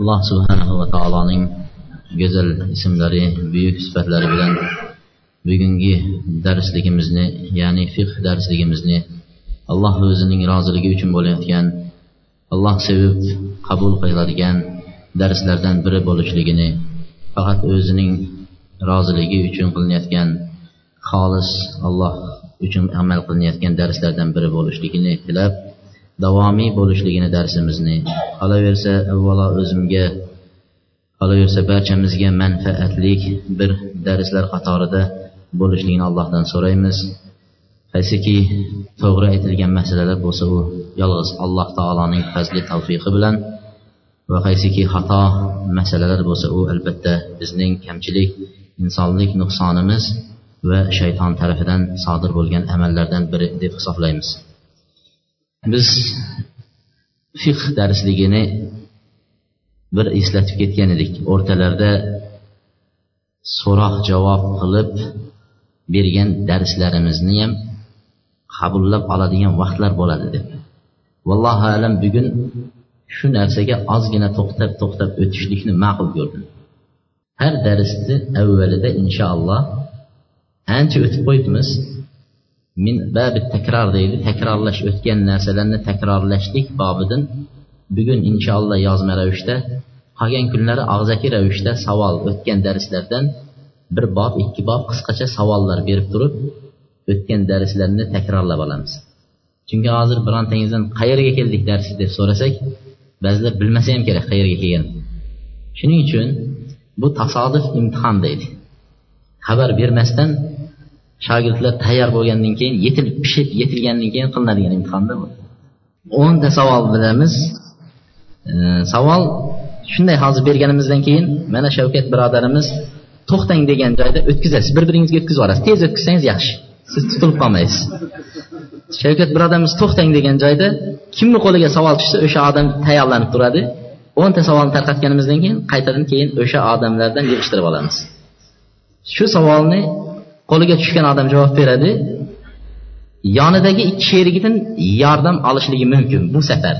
Alloh subhanahu va taoloning go'zal ismlari buyuk sifatlari bilan bugungi darsligimizni ya'ni fiqh darsligimizni alloh o'zining roziligi uchun bo'layotgan alloh sevib qabul qiladigan darslardan biri bo'lishligini faqat o'zining roziligi uchun qilinayotgan xolis alloh uchun amal qilinayotgan darslardan biri bo'lishligini tilab davomiy bo'lishligini darsimizni qolaversa avvalo o'zimga qolaversa barchamizga manfaatlik bir darslar qatorida bo'lishligini allohdan so'raymiz. Qaysiki to'g'ri aytilgan masalalar bo'lsa u yolg'iz alloh taoloning fazli tavfiqi bilan va qaysiki xato masalalar bo'lsa u albatta bizning kamchilik insonlik nuqsonimiz va shayton tarafidan sodir bo'lgan amallardan biri deb hisoblaymiz. Biz fiqh darsligini bir eslatib ketgan edik. O'rtalarda so'roq javob qilib bergan darslarimizni ham qabullab oladigan vaqtlar bo'ladi deb. Vallohu alam bugun shu narsaga ozgina to'xtab to'xtab o'tishlikni ma'qul ko'rdim. Har darsni avvalida inshaalloh ancha o'tib qo'yibmiz. Min babi takror deydi. Takrorlash o'tgan narsalarni takrorlashlik bobidan. Bugun inshaalloh yozma ravishda qolgan kunlari og'zaki ravishda savol o'tgan darslardan bir bob ikki bob qisqacha savollar berib turib o'tgan darslarni takrorlab olamiz. Chunki hozir birontangizdan qayerga keldik darsi deb so'rasak ba'zilar bilmasa ham kerak qayerga kelgan shuning uchun bu tasodif imtihon deydi. Xabar bermasdan shogirdlar tayyor bo'lgandan keyin yetilib pishib yetilgandan keyin qilinadigan imtihonda bu. O'nta savol bilamiz. E, savol shunday hozir berganimizdan keyin mana shavkat birodarimiz to'xtang degan joyda o'tkazasiz. Bir biringizga o'tkazib yuborasiz. Tez o'tkazsangiz yaxshi. Siz tutilib qolmaysiz. Shavkat birodarimiz to'xtang degan joyda kimni qo'liga savol tushsa o'sha odam tayyorlanib turadi. O'nta savolni tarqatganimizdan keyin qaytadan keyin o'sha odamlardan yig'ishtirib olamiz. Shu savolni qo'liga tushgan odam javob beradi. Yonidagi ikki sherigidan yordam olishligi mumkin bu safar.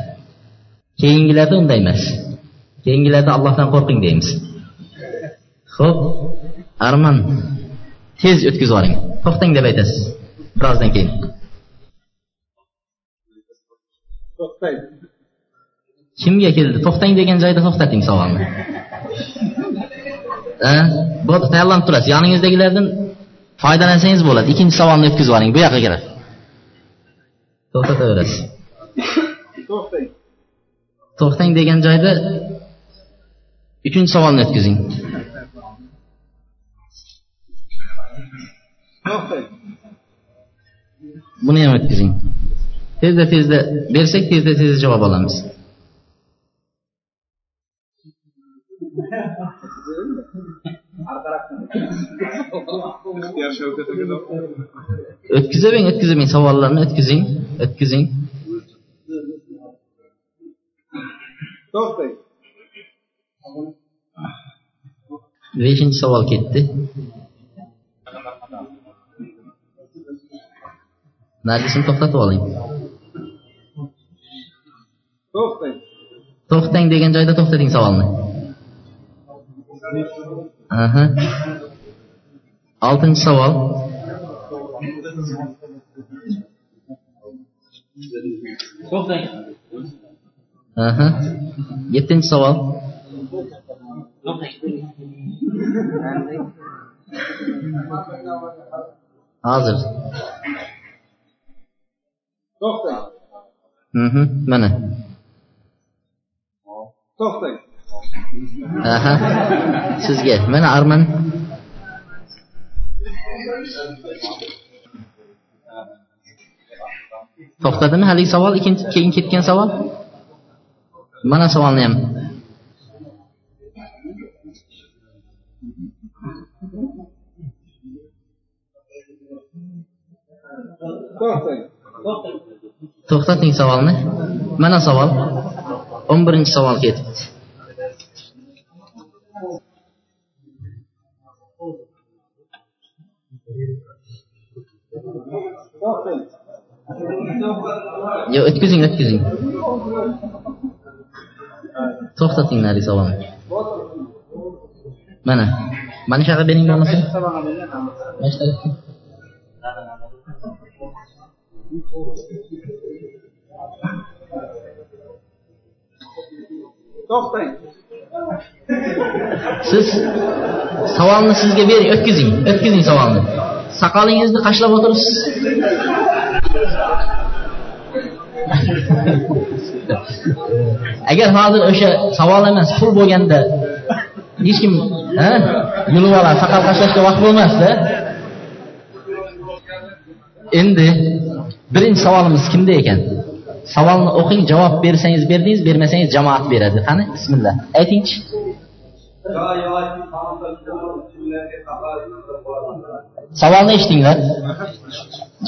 Keyingilarda unday emas. Keyingilarda allohdan qo'rqing deymiz. Ho'p arman tez o'tkazib yuboring to'xtang deb aytasiz. Birozdan keyin. Kimga keldi? To'xtang degan joyda to'xtating savolni bo'ldi tayyorlanib turasiz. Yoningizdagilardan foydalansangiz bo'ladi. Ikkinchi savolni o'tkazib yuboring bu yoqqa kirib to'xtataverasiz to'xtang. To'xtang degan joyda uchinchi savolni o'tkazing. Buni ham o'tkazing. Tezda tezda bersak tezda tezda javob olamiz o'tkazavering o'tkazavering savollarni o'tkazing o'tkazing. Beshinchi savol ketdi. Nargisni to'xtatib oling. To'xtang. To'xtang degan joyda to'xtating savolni. Aha oltinchi savol. Aha. Yettinchi savol. Hozir to'xtang. Mana. To'xtang. Aha. Sizga. Mana arman to'xtadimi? Haligi savol ikkinchi keyin ketgan savol? Mana savolni ham. To'xtating savolni. Mana savol. O'n birinchi savol ketibdi Yo, excuse me, excuse me. To'xtating nari savolni. Mana. Mana shaqa bering bo'lmasa. Mashta. To'xtang. Siz savolni sizga bering, o'tkazing. O'tkazing savolni. Saqolingizni soqolingizni qashlab o'tiribsiz. Agar hozir o'sha savol emas pul bo'lganda hech kim yulib oladi soqol qashlashga vaqt bo'lmasda endi birinchi savolimiz kimda ekan? Savolni o'qing javob bersangiz berdingiz bermasangiz jamoat beradi. Qani? Bismillah. Aytingchi. Savolni eshitinglar.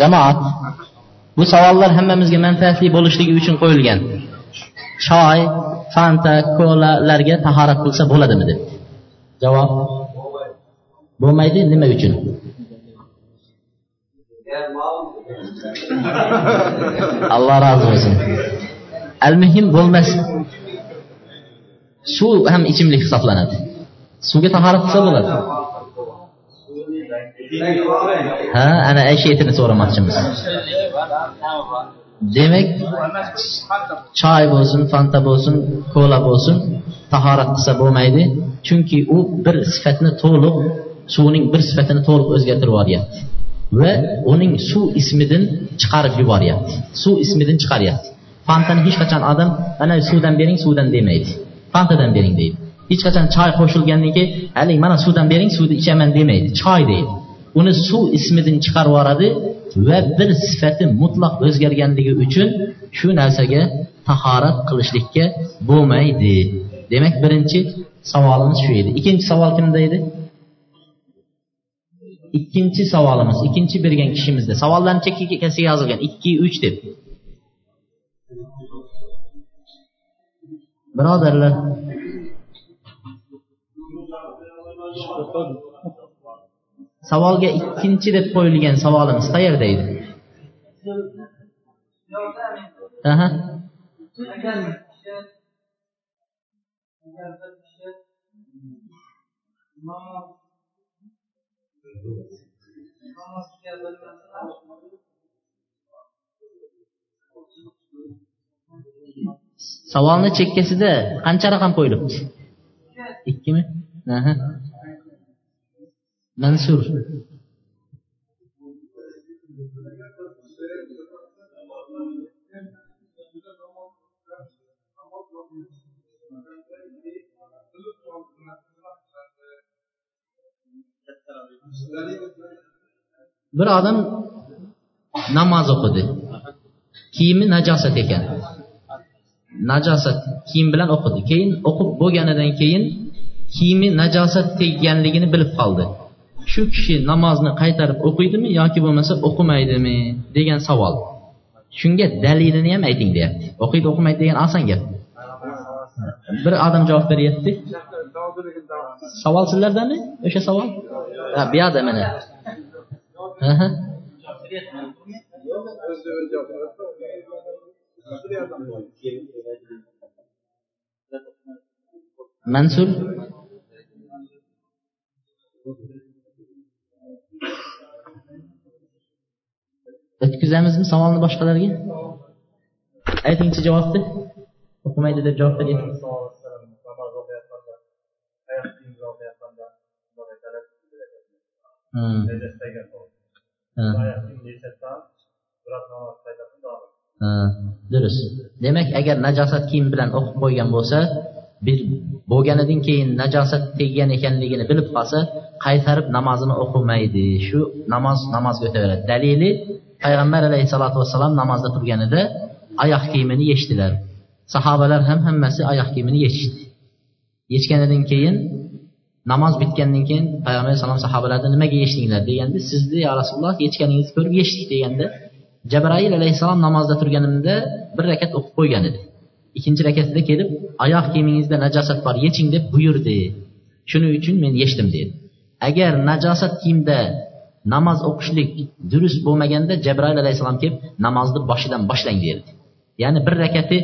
Jamoat bu savollar hammamizga manfaatli bo'lishligi uchun qo'yilgan. Choy fanta kolalarga tahorat qilsa bo'ladimi deb javob bo'lmaydi nima uchun? Alloh rozi bo'lsin. Al muhim bo'lmas suv ham ichimlik hisoblanadi. Suvga tahorat qilsa bo'ladi. Ha ana o'sha yetini so'ramoqchimiz. Demak choy bo'lsin fanta bo'lsin kola bo'lsin tahorat qilsa bo'lmaydi. Chunki u bir sifatni to'liq suvning bir sifatini to'liq o'zgartirib yuboryapti. Va uning suv ismidan chiqarib yuboryapti. Suv ismidan chiqaryapti. Fantani hech qachon odam ana suvdan bering suvdan demaydi. Fantadan bering deydi. Hech qachon choy qo'shilgandan keyin haligi mana suvdan bering suvni ichaman demaydi. Choy deydi. Uni suv ismidan chiqarib yuboradi va bir sifati mutlaq o'zgarganligi uchun shu narsaga tahorat qilishlikka bo'lmaydi. Demak birinchi savolimiz shu edi. Ikkinchi savol kimda edi? Ikkinchi savolimiz ikkinchi bergan kishimizda. Savollarni chekkaga yozilgan. Ikki uch deb. Birodarlar. Savolga ikkinchi deb qo'yilgan savolimiz qayerda edi? Aha. Savolni chekkasida qancha raqam qo'yilibdi? Ikkimi? Aha. Mansur. Bir odam namoz o'qidi. Kiyimi najosat ekan. Najosat kiyim bilan o'qidi. Keyin o'qib bo'lganidan keyin kiyimi najosat tegganligini bilib qoldi. Shu kishi namozni qaytarib o'qiydimi yoki bo'lmasa o'qimaydimi degan savol. Shunga dalilini ham ayting deyapti. O'qiydi o'qimaydi degan oson gap. Bir odam javob beryapti. Savol sizlardami o'sha savol? Ha bu yoqda mana. Mansur? O'tkazamizmi savolni boshqalarga aytingchi javobni o'qimaydi deb javob beryapti durust. Demak agar najosat kiyim bilan o'qib qo'ygan bo'lsa bir bo'lganidan keyin najosat teggan ekanligini bilib qolsa qaytarib namozini o'qimaydi. Shu namoz namozga o'taveradi. Dalili payg'ambar alayhissalotu vassalom namozda turganida oyoq kiyimini yechdilar. Sahobalar ham hammasi oyoq kiyimini yechishdi yechganidan keyin namoz bitgandan keyin payg'ambar alayhissalom sahobalardan nimaga yechdinglar deganda sizni yo rasululloh yechganingizni ko'rib yechdik deganda jabroil alayhissalom namozda turganimda bir rakat o'qib qo'ygan edi. Ikkinchi rakatida kelib oyoq kiyimingizda najosat bor yeching deb buyurdi. Shuning uchun men yechdim dedi. Agar najosat kiyimda namoz o'qishlik durust bo'lmaganda jabroil alayhissalom kelib namozni boshidan boshlang derdi. Ya'ni bir rakati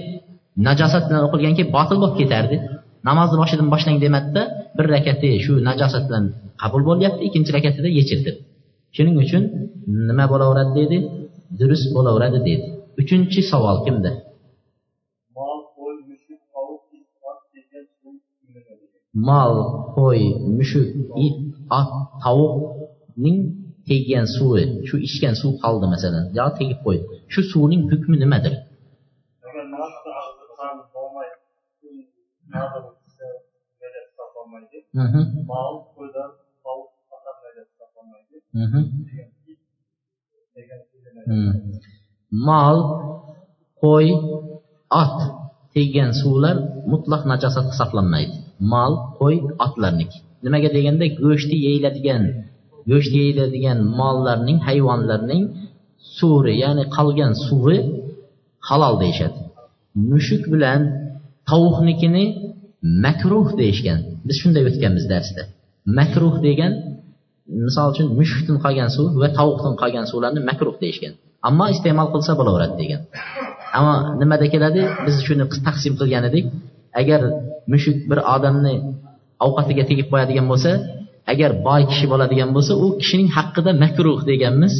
najosat bilan o'qilganki keyin botil bo'lib ketardi. Namozni boshidan boshlang demadida bir rakati shu najosat bilan qabul bo'lyapti ikkinchi rakatida yechildi. Shuning uchun nima bo'laveradi deydi durust bo'laveradi deydi. Uchinchi savol kimda? Mol qo'y mushuk it ot tovuqning teggan suvi. Shu ichgan suv qoldi masalan. Yo tegib qo'ydi shu suvning hukmi nimadir? Mol qo'ydan tovuq Hmm. mol qo'y ot teggan suvlar mutlaq najosat hisoblanmaydi. Mol qo'y otlarniki nimaga deganda go'shtni yeyiladigan go'sht yeyiladigan mollarning hayvonlarning suvi ya'ni qolgan suvi halol deyishadi. Mushuk bilan tovuqnikini makruh deyishgan. Biz shunday o'tganmiz darsda. Makruh degan misol uchun mushukdan qolgan suv va tovuqdan qolgan suvlarni makruh deyishgan. Ammo iste'mol qilsa bo'laveradi degan. Ammo nimada keladi? Biz shuni taqsim qilgan edik. Agar mushuk bir odamni ovqatiga tegib qo'yadigan bo'lsa agar boy kishi bo'ladigan bo'lsa u kishining haqqida makruh deganmiz.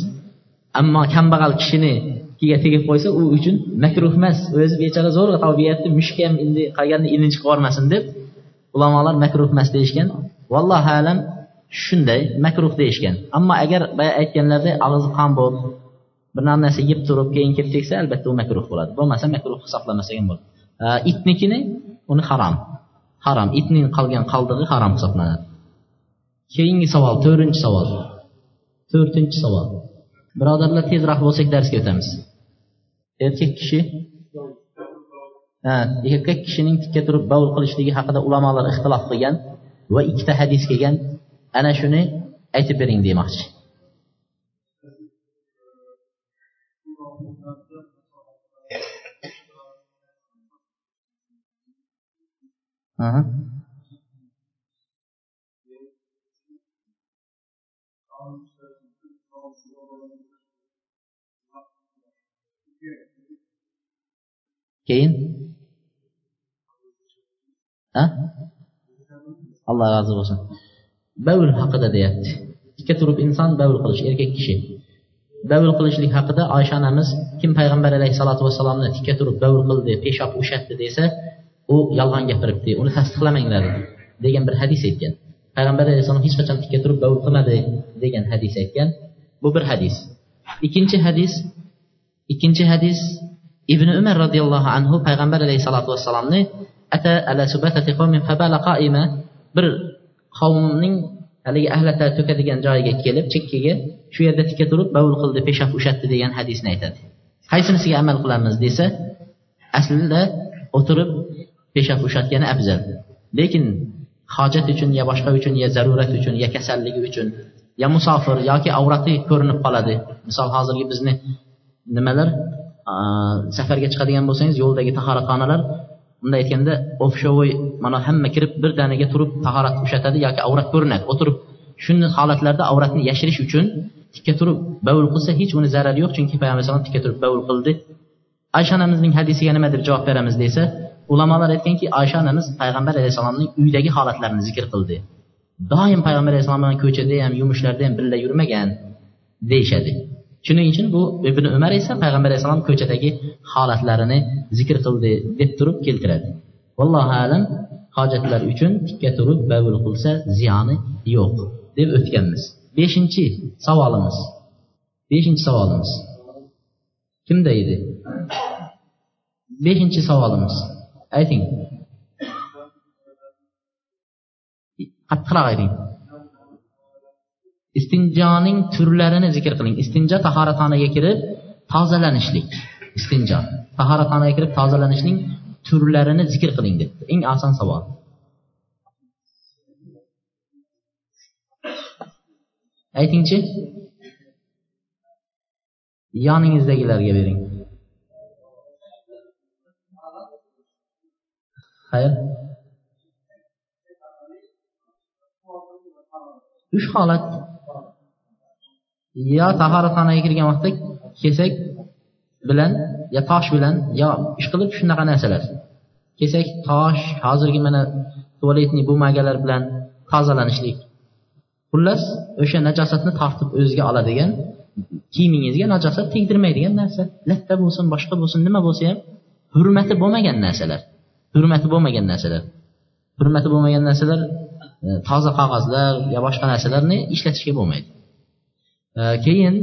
Ammo kambag'al kishini kiga tegib qo'ysa u uchun makruh emas. O'zi bechora zo'rg'a tobyapti mushuk ham endi qolganda ilinj qilib yubormasin deb ulamolar makruh emas deyishgan. Vallohu alam shunday makruh deyishgan. Ammo agar boya aytganlaridek og'zi qon bo'lib bir narsa yeb turib keyin kelib tegsa albatta u makruh bo'ladi. Bo'lmasa makruh hisoblanmasa ham bo'ladi. Itnikini uni harom harom. Itning qolgan qoldig'i harom hisoblanadi. Keyingi savol to'rtinchi savol. To'rtinchi savol. Birodarlar tezroq bo'lsak darsga o'tamiz. Erkak kishi erkak kishining tikka turib bavul qilishligi haqida ulamolar ixtilof qilgan va ikkita hadis kelgan. Ana shuni aytib bering demoqchi. Keyin? Ha? Alloh rozi bo'lsin bavl haqida deyapti. Ikka turib inson bavl qilish erkak kishi. Bavl qilishlik haqida oysha onamiz kim payg'ambar alayhissalotu vassalomni tikka turib bavl qildi peshob ushatdi desa u yolg'on gapiribdi uni tasdiqlamanglar degan bir hadis aytgan. Payg'ambar alayhissalom hech qachon tikka turib bavul qilmadi degan hadis aytgan. Bu bir hadis. Ikkinchi hadis ikkinchi hadis ibn umar roziyallohu anhu payg'ambar alayhissalotu vassalomni ata ala subatati qawmin fabala qaima? Bir qavmning haligi ahlata to'kadigan joyiga kelib chekkaga shu yerda tikka turib bavul qildi peshob ushatdi degan hadisni aytadi. Qaysinisiga amal qilamiz desa aslida o'tirib peshob ushatgani afzal. Lekin hojat uchun yo boshqa uchun yo zarurat uchun yo kasalligi uchun yo musofir yoki avrati ko'rinib qoladi. Misol hozirgi bizni nimalar safarga chiqadigan bo'lsangiz yo'ldagi tahoratxonalar bunday aytganda ofshovoy mana hamma kirib birdaniga turib tahorat ushlatadi yoki avrat ko'rinadi. O'tirib shunday holatlarda avratni yashirish uchun tikka turib bavul qilsa hech uni zarari yo'q chunki payg'ambar alayhisalom tikka turib bavul qildi. Oysha onamizning hadisiga nima deb javob beramiz desa ulamolar aytganki oysha onamiz payg'ambar alayhissalomning uydagi holatlarini zikr qildi. Doim payg'ambar alayhissalom bilan ko'chada ham yumushlarda ham birga yurmagan deyishadi. Shuning uchun bu ibn umar esa payg'ambar alayhissalom ko'chadagi holatlarini zikr qildi deb turib keltiradi. Vallohu alam hojatlar uchun tikka turib bavul qilsa ziyoni yo'q deb o'tganmiz. Beshinchi savolimiz. Beshinchi savolimiz. Kimda edi? Beshinchi savolimiz. Ayting. Qattiqroq ayting. Istinjoning turlarini zikr qiling. Istinjo tahoratxonaga kirib tozalanishlik. Istinjo tahoratxonaga kirib tozalanishning turlarini zikr qiling debdi eng oson savol. Aytingchi. Yoningizdagilarga bering. Xayr. Uch holat yo tahoratxonaga kirgan vaqtda kesak bilan yo tosh bilan yo ishqilib shunaqa narsalar. Kesak tosh hozirgi mana tualetniy bumagalar bilan tozalanishlik. Xullas o'sha najosatni tortib o'ziga oladigan kiyimingizga najosat tegdirmaydigan narsa. Latta bo'lsin boshqa bo'lsin nima bo'lsa ham hurmati bo'lmagan narsalar. Hurmati bo'lmagan narsalar. Hurmati bo'lmagan narsalar e, toza qog'ozlar yo boshqa narsalarni ishlatishga bo'lmaydi. Keyin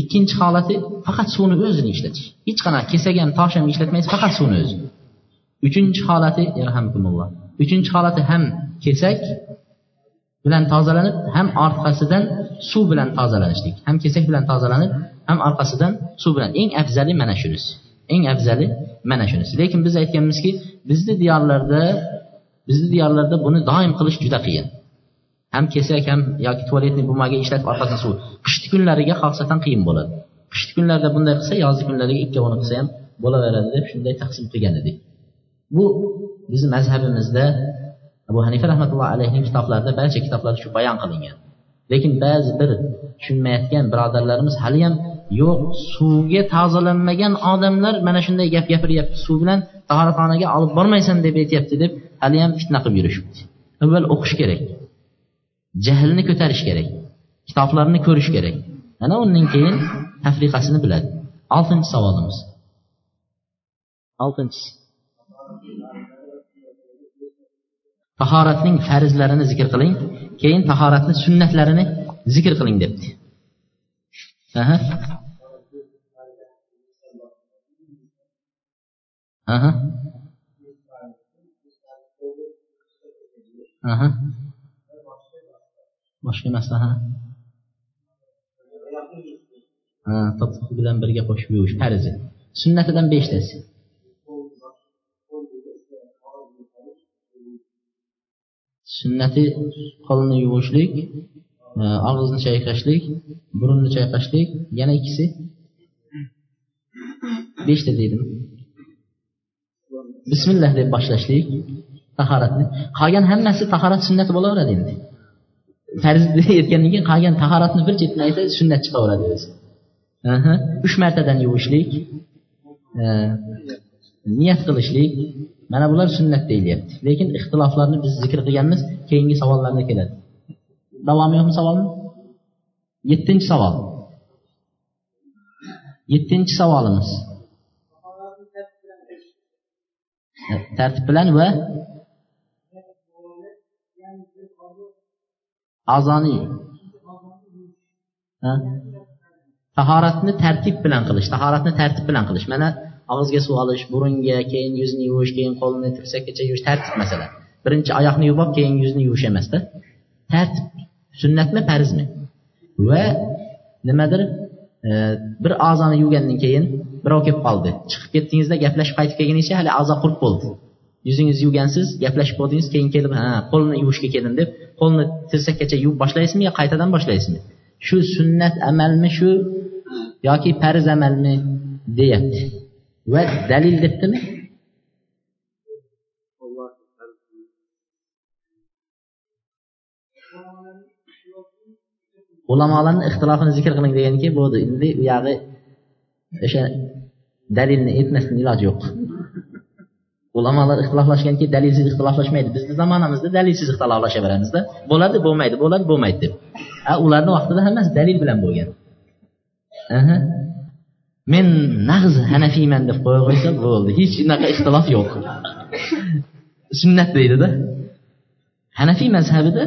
ikkinchi holati faqat suvni o'zini ishlatish hech qanaqa kesak ham tosh ham ishlatmaysiz faqat suvni o'zi. Uchinchi holati uchinchi holati ham kesak bilan tozalanib ham orqasidan suv bilan tozalanishlik ham kesak bilan tozalanib ham orqasidan suv bilan. Eng afzali mana shunisi. Eng afzali mana shunisi. Lekin biz aytganmizki bizni diyorlarda bizni diyorlarda buni doim qilish juda qiyin. Ham kesak ham yoki tualetni bumaga ishlatib orqasidan suv. Qishni kunlariga xosatan qiyin bo'ladi. Qishni kunlarda bunday qilsa yozgi kunlariga ikkovini qilsa ham bo'laveradi deb shunday taqsim qilgan edik. Bu bizni mazhabimizda abu hanifa rahmatullohi alayhining kitoblarida barcha kitoblarda shu bayon qilingan. Lekin ba'zi bir tushunmayotgan birodarlarimiz haliyam yo'q suvga tozalanmagan odamlar mana shunday gap gapiryapti suv bilan tahoratxonaga olib bormaysan deb aytyapti deb haliyam fitna qilib yurishibdi. Avval o'qish kerak. Jahlni ko'tarish kerak kitoblarni ko'rish kerak. Ana undan keyin tafriqasini biladi. Oltinchi savolimiz. Oltinchisi. Tahoratning farzlarini zikr qiling keyin tahoratni sunnatlarini zikr qiling debdi. Aha. Aha. Aha. Boshqa emas ha to'qqiz bilan birga qo'shib yuvish farzi sunnatidan beshtasi. Sunnati qo'lni yuvishlik e, og'izni chayqashlik burunni chayqashlik yana ikkisi. Beshta dedim bismillah deb boshlashlik tahoratni. Qolgan hammasi tahorat sunnati bo'laveradi endi. Farz aytgandan keyin qolgan tahoratni bir chetdan aytsa sunnat chiqaveradi o'zi. Uch martadan yuvishlik e, niyat qilishlik mana bular sunnat deyilyapti. Lekin ixtiloflarni biz zikr qilganmiz keyingi savollarda keladi. Davomi yo'qmi savolni yettinchi savol. Yettinchi savolimiz. Tartib bilan va a'zoniy. Tahoratni tartib bilan qilish tahoratni tartib bilan qilish. Mana og'izga suv olish burunga keyin yuzni yuvish keyin qo'lni tirsakkacha yuvish tartib masala birinchi oyoqni yuvib olib keyin yuzni yuvish emasda. Tartib sunnatmi farzmi va nimadir e, bir a'zoni yuvgandan keyin birov kelib qoldi. Chiqib ketdingizda gaplashib qaytib kelguningizcha hali a'zo qurib bo'ldi. Yuzingizni yuvgansiz gaplashib bo'ldingiz keyin kelib ha qo'lni yuvishga keldim deb qo'lni tirsakkacha yuvib boshlaysizmi yo qaytadan boshlaysizmi shu sunnat amalmi shu yoki farz amalmi deyapti. Va dalil debdimi? Ulamolarni ixtilofini zikr qiling deganki bo'ldi? Endi u yog'i o'sha dalilni aytmasdan iloji yo'q. Ulamolar ixtiloflashganki dalilsiz ixtiloflashmaydi bizni zamonamizda dalilsiz ixtiloflashaveramizda bo'ladi bo'lmaydi. Bo'ladi bo'lmaydi deb. A ularni vaqtida hammasi dalil bilan bo'lgan. Men nag'z hanafiyman deb qo'ya qo'ysa bo'ldi. Hech unaqa ixtilof yo'q. Sunnat deydida. Hanafiy mazhabida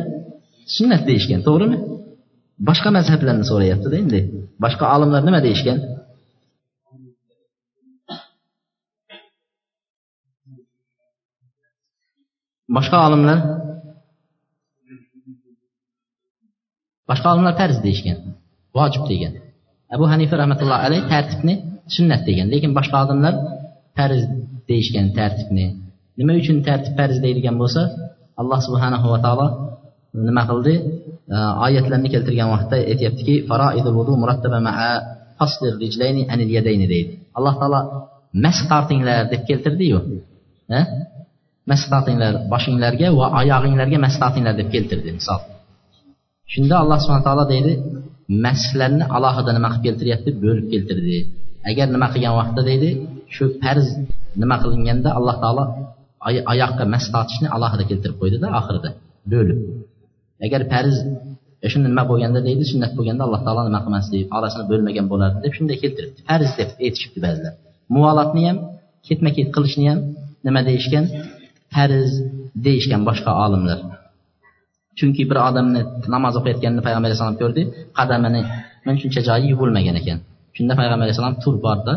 sunnat deyishgan to'g'rimi? Boshqa mazhablarni so'rayaptida endi. Boshqa olimlar nima deyishgan boshqa olimlar boshqa olimlar farz deyishgan vojib degan abu hanifa rahmatullohi alayh tartibni sunnat degan lekin boshqa odamlar farz deyishgan tartibni nima uchun tartib farz deydigan bo'lsa alloh subhanahu va taolo nima qildi oyatlarni keltirgan vaqtda aytyaptiki deydi alloh taolo mas tortinglar deb keltirdiyu maslatinglar boshinglarga va oyog'inglarga maslatinglar deb keltirdi misol. Shunda alloh subhana taolo deydi maslarni alohida nima qilib keltiryapti? Bo'lib keltirdi. Agar nima qilgan vaqtda deydi shu farz nima qilinganda alloh taolo oyoqqa mas tortishni alohida keltirib qo'ydida oxirida. Bo'lib. Agar farz e, shunda nima bo'lganda deydi sunnat bo'lganda alloh taolo nima qilmasdi orasini bo'lmagan bo'lardi deb shunday keltiribdi. Farz deb aytishibdi ba'zilar. Muvolatni ham ketma ket qilishni ham nima deyishgan? Farz deyishgan boshqa olimlar. Chunki bir odamni namoz o'qiyotganini payg'ambar alayhissalom ko'rdi qadamini mana shuncha joyi yuvilmagan ekan. Shunda payg'ambar alayhissalom tur borda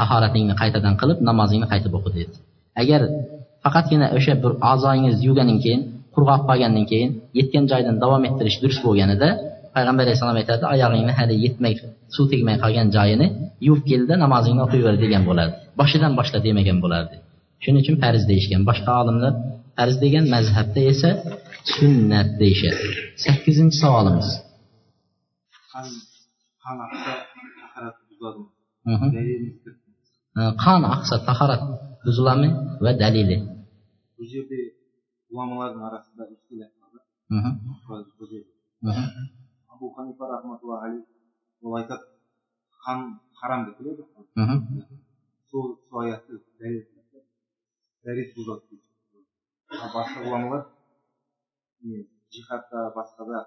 tahoratingni qaytadan qilib namozingni qaytib o'qi dedi. Agar faqatgina o'sha bir a'zoyingiz yuvgandan keyin qurg'oq qolgandan keyin yetgan joydan davom ettirish durust bo'lganida payg'ambar alayhissalom aytadi oyog'ingni hali yetmay suv tegmay qolgan joyini yuvib kelda namozingni o'qiyver degan bo'lardi. Boshidan boshla demagan bo'lardi. shuning uchun farz deyishgan boshqa olimlar farz degan mazhabda esa sunnat deyishadi sakkizinchi savolimiz qon oqsa tahorat buziladimi va dalili bu yerda ulamolarning orasida abu hanifa rahmatullohi alayhi u aytadi qon harom deb biladi сол oyatni dalil buzadi boshqa ulamolar jihatda boshqada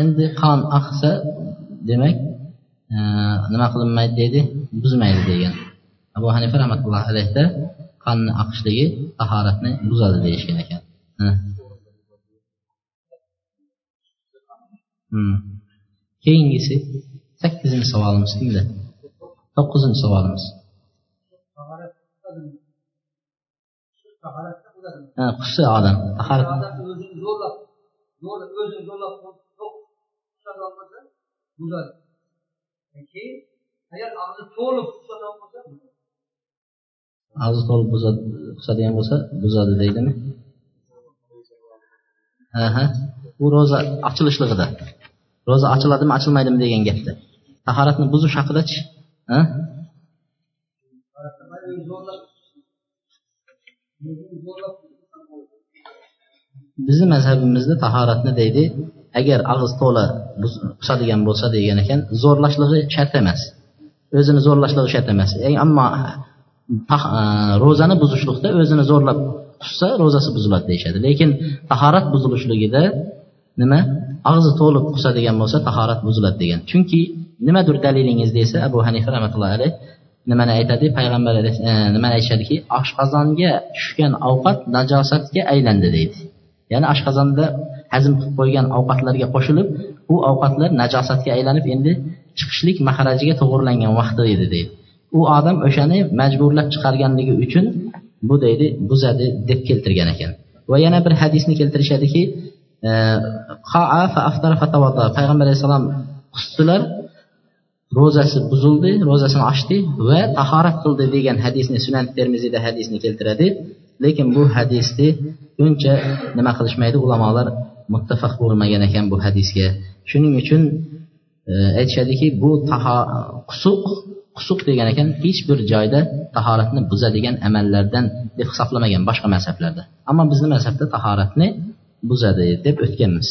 endi qon oqsa demak nima qilinmaydi deydi? Buzmaydi degan. Abu hanifa rahmatullohi alayhda qonni oqishligi tahoratni buzadi deyishgan ekan. Keyingisi sakkizinchi savolimiz kimda? To'qqizinchi savolimiz. Qusi odam tahorat o'zini zo'rlab o'zini zo'rlab buzadi keyin agar og'zi to'liq og'zi to'liq qusadigan bo'lsa buzadi deydimi? Aha. Bu ro'za ochilishligida. Ro'za ochiladimi ochilmaydimi degan gapda. Tahoratni buzish haqidachi bizni mazhabimizda tahoratni deydi agar og'iz to'la qusadigan bo'lsa degan ekan zo'rlashligi shart emas. O'zini zo'rlashligi shart emas. Ammo e, ro'zani buzishlikda o'zini zo'rlab qussa ro'zasi buziladi deyishadi. Lekin tahorat buzilishligida nima? Og'zi to'liq qusadigan bo'lsa tahorat buziladi degan. Chunki nimadir dalilingiz desa abu hanifa rahmatullohi alayh nimani aytadi? Payg'ambar e, nimani aytishadiki? Oshqozonga tushgan ovqat najosatga aylandi deydi. Ya'ni oshqozonda hazm qilib qo'ygan ovqatlarga qo'shilib u ovqatlar najosatga aylanib endi chiqishlik maharajiga to'g'irlangan vaqti edi deydi. U odam o'shani majburlab chiqarganligi uchun bu deydi buzadi deb keltirgan ekan. Va yana bir hadisni keltirishadiki payg'ambar alayhissalom qustilar ro'zasi buzildi ro'zasini ochdi va tahorat qildi degan hadisni sunan termiziyda hadisni keltiradi. Lekin bu hadisni uncha nima qilishmaydi ulamolar muttafaq bo'lmagan ekan bu hadisga. Shuning uchun e, aytishadiki bu qusuq qusuq degan ekan hech bir joyda tahoratni buzadigan amallardan deb hisoblamagan boshqa mazhablarda. Ammo bizni mazhabda tahoratni buzadi deb o'tganmiz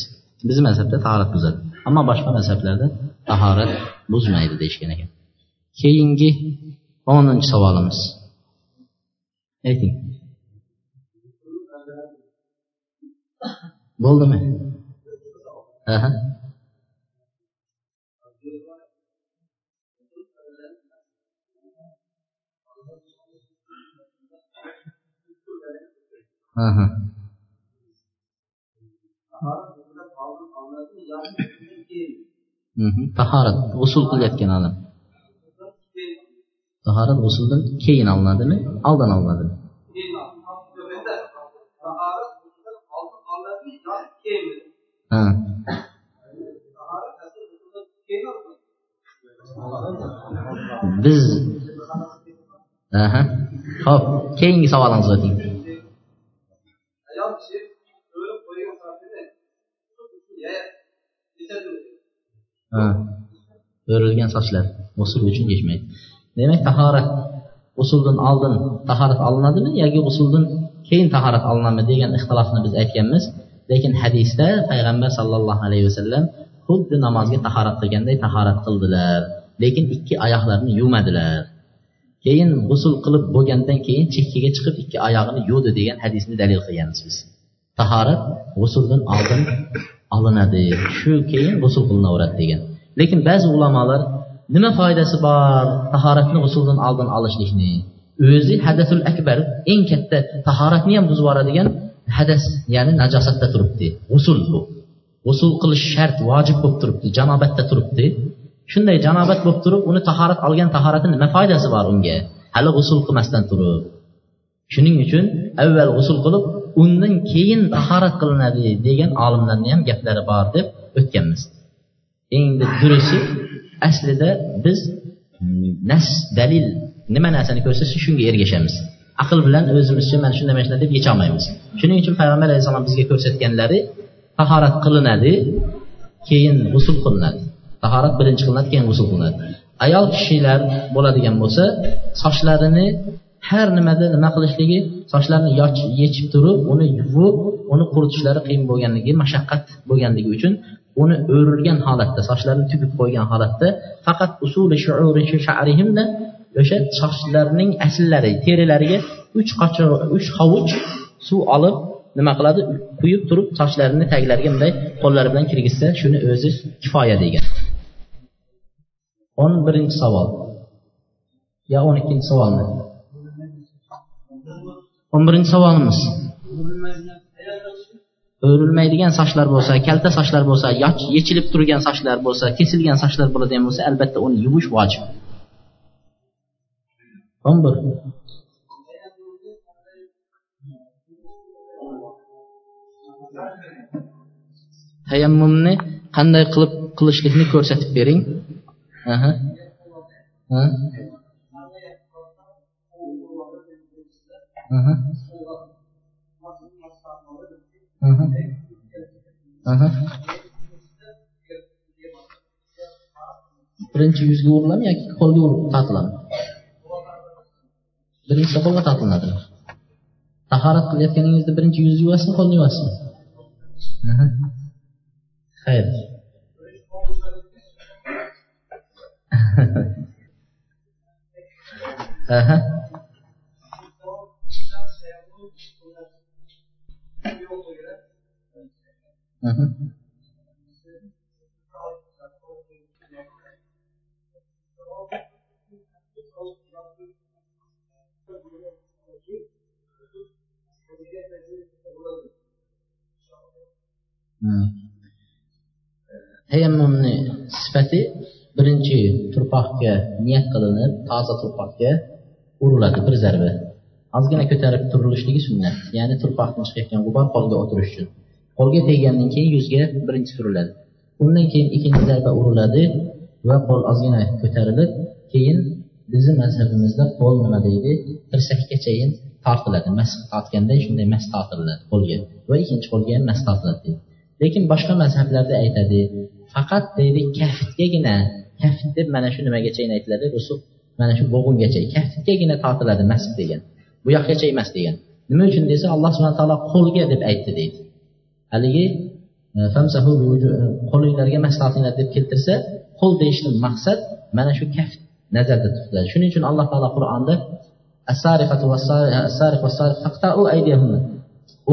bizni mazhabda tahorat buzadi ammo boshqa mazhablarda tahorat buzmaydi deyishgan ekan keyingi o'ninchi savolimiz ayting bo'ldimi aha. Aha tahorat g'usul qilayotgan odam tahorat g'usuldan keyin olinadimi oldin olinadimi ha. Biz aha ho'p keyingi savolingizni o'ting o'rilgan sochlar g'usul uchun yechmaydi demak tahorat g'usuldan oldin tahorat olinadimi yoki g'usuldan keyin tahorat olinadimi degan ixtilofni biz aytganmiz. Lekin hadisda payg'ambar sallallohu alayhi vasallam xuddi namozga tahorat qilganday tahorat qildilar lekin ikki oyoqlarini yuvmadilar. Keyin g'usul qilib bo'lgandan keyin chekkaga chiqib ikki oyog'ini yuvdi degan hadisni dalil qilganmiz biz. Tahorat g'usuldan oldin olinadi. Shu keyin g'usul qilinaveradi degan. Lekin ba'zi ulamolar nima foydasi bor tahoratni g'usuldan oldin olishlikni? O'zi hadasul akbar eng katta tahoratni ham buzib yuboradigan hadas ya'ni najosatda turibdi. G'usul bu. G'usul qilish shart vojib bo'lib turibdi janobatda turibdi. Shunday janobat bo'lib turib uni tahorat olgan tahorati nima foydasi bor unga? Hali g'usul qilmasdan turib. Shuning uchun avval g'usul qilib undan keyin tahorat qilinadi degan olimlarni ham gaplari bor deb o'tganmiz. Endi durusi aslida biz mm, nas dalil nima narsani ko'rsatsa shunga ergashamiz. Aql bilan o'zimizcha mana shunday mana shunday deb yecholmaymiz shuning uchun payg'ambar alayhissalom bizga ko'rsatganlari tahorat qilinadi keyin g'usul qilinadi. Tahorat birinchi qilinadi keyin g'usul qilinadi. Ayol kishilar bo'ladigan bo'lsa sochlarini har nimada nima qilishligi sochlarni yechib turib uni yuvib uni quritishlari qiyin bo'lganligi mashaqqat bo'lganligi uchun uni o'rilgan holatda sochlarini tugib qo'ygan holatda faqat usuli sha'rihimda o'sha sochlarning asllari terilariga uch qochoq uch hovuch suv olib nima qiladi? Quyib turib sochlarini taglariga bunday qo'llari bilan kirgizsa shuni o'zi kifoya degan. O'n birinchi savol. Yo o'n ikkinchi savolmi o'n birinchi savolimiz. O'rilmaydigan sochlar bo'lsa kalta sochlar bo'lsa yechilib turgan sochlar bo'lsa kesilgan sochlar bo'ladigan bo'lsa albatta uni yuvish vojib. O'n bir. Tayammumni qanday qilib qilishlikni ko'rsatib bering. Aha aha birinchi yuzga uriladimi yoki qo'lga urib tortiladi birinchisi qo'lga tortilinadi tahorat qilayotganingizda birinchi yuzni yuvasizmi qo'lni yuvasizmi xayr. Aha Uh-huh. tayammumni sifati birinchi turpoqga niyat qilinib toza turpoqga uriladi bir zarba. Ozgina ko'tarib turilishligi sunnat ya'ni turpoqdan chiqayotgan g'ubor polga o'tirish uchun. Qo'lga teggandan keyin yuzga birinchi suriladi. Undan keyin ikkinchi zarba uriladi va qo'l ozgina ko'tarilib keyin bizni mazhabimizda qo'l nima deydi? Tirsakkachayin tortiladi mas tortganda shunday mas tortiladi qo'lga va ikkinchi qo'lga ham mas tortiladi deydi. Lekin boshqa mazhablarda aytadi faqat deydi kaftgagina kaft deb mana shu nimagachayin aytiladi? Rusuq mana shu bo'g'ingacha kaftgagina tortiladi mas degan. Bu yoqgacha emas degan. Nima uchun desa alloh subhana taolo qo'lga deb aytdi deydi. Haligi e, qo'linglarga mas tortinglar deb keltirsa qo'l deyishni maqsad mana shu kaft nazarda tutiladi. Shuning uchun alloh taolo qur'onda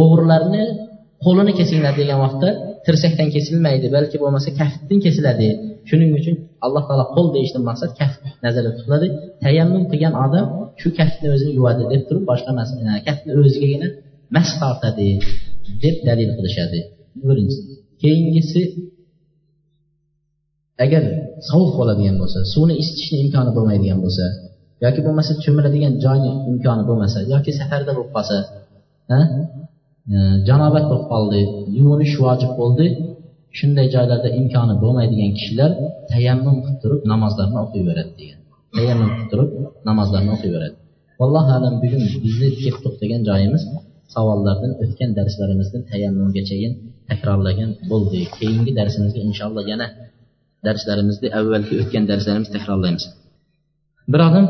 o'g'irlarni qo'lini kesinglar degan vaqtda tirsakdan kesilmaydi balki bo'lmasa kaftdan kesiladi shuning uchun alloh taolo qo'l deyishdan maqsad kaft nazarda tutiladi. Tayammum qilgan odam shu kaftni o'zini yuvadi deb turib boshqa e, kaftni o'zigagina mas tortadi. Deb dalil qilishadi. Birinchisi keyingisi agar sovuq bo'ladigan bo'lsa suvni isitishni imkoni bo'lmaydigan bo'lsa yoki bo'lmasa cho'miladigan joyni imkoni bo'lmasa yoki safarda bo'lib qolsa e, janobat bo'lib qoldi yuvinish vojib bo'ldi shunday joylarda imkoni bo'lmaydigan kishilar tayammum qilib turib namozlarni o'qiyveradi degan. Tayammum qilib turib namozlarni o'qiyveradi vallohu alam bugun bizni kelib to'xtagan joyimiz savollardan o'tgan darslarimizdan tayammumgachayin takrorlagan bo'ldik. Keyingi darsimizga inshaalloh yana darslarimizni avvalgi o'tgan darslarimizni takrorlaymiz. Bir odam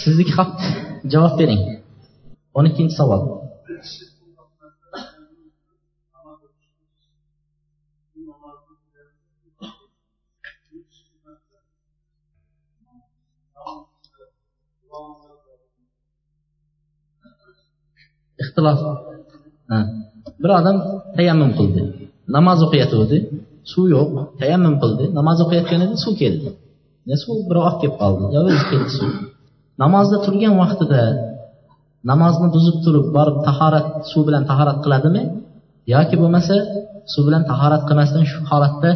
sizniki xat javob bering. O'n ikkinchi savol. Ixtilof. Bir odam tayammum qildi namoz o'qiyotgandi. Suv yo'q tayammum qildi namoz o'qiyotgan edi suv keldi. Suv? Bir oqib kelib qoldi. Yo o'zi keldi suv. Namozda turgan vaqtida namozni buzib turib borib tahorat suv bilan tahorat qiladimi? Yoki bo'lmasa suv bilan tahorat qilmasdan shu holatda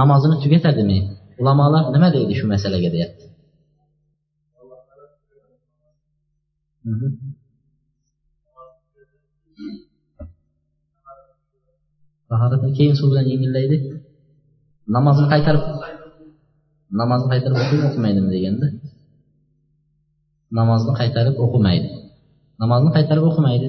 namozini tugatadimi? Ulamolar nima deydi shu masalaga deyapti tahoratni keyin suv bilan yengillaydi. Namozni qaytarib namozni qaytarib o'qiymi o'qimaydimi deganda namozni qaytarib o'qimaydi. Namozni qaytarib o'qimaydi.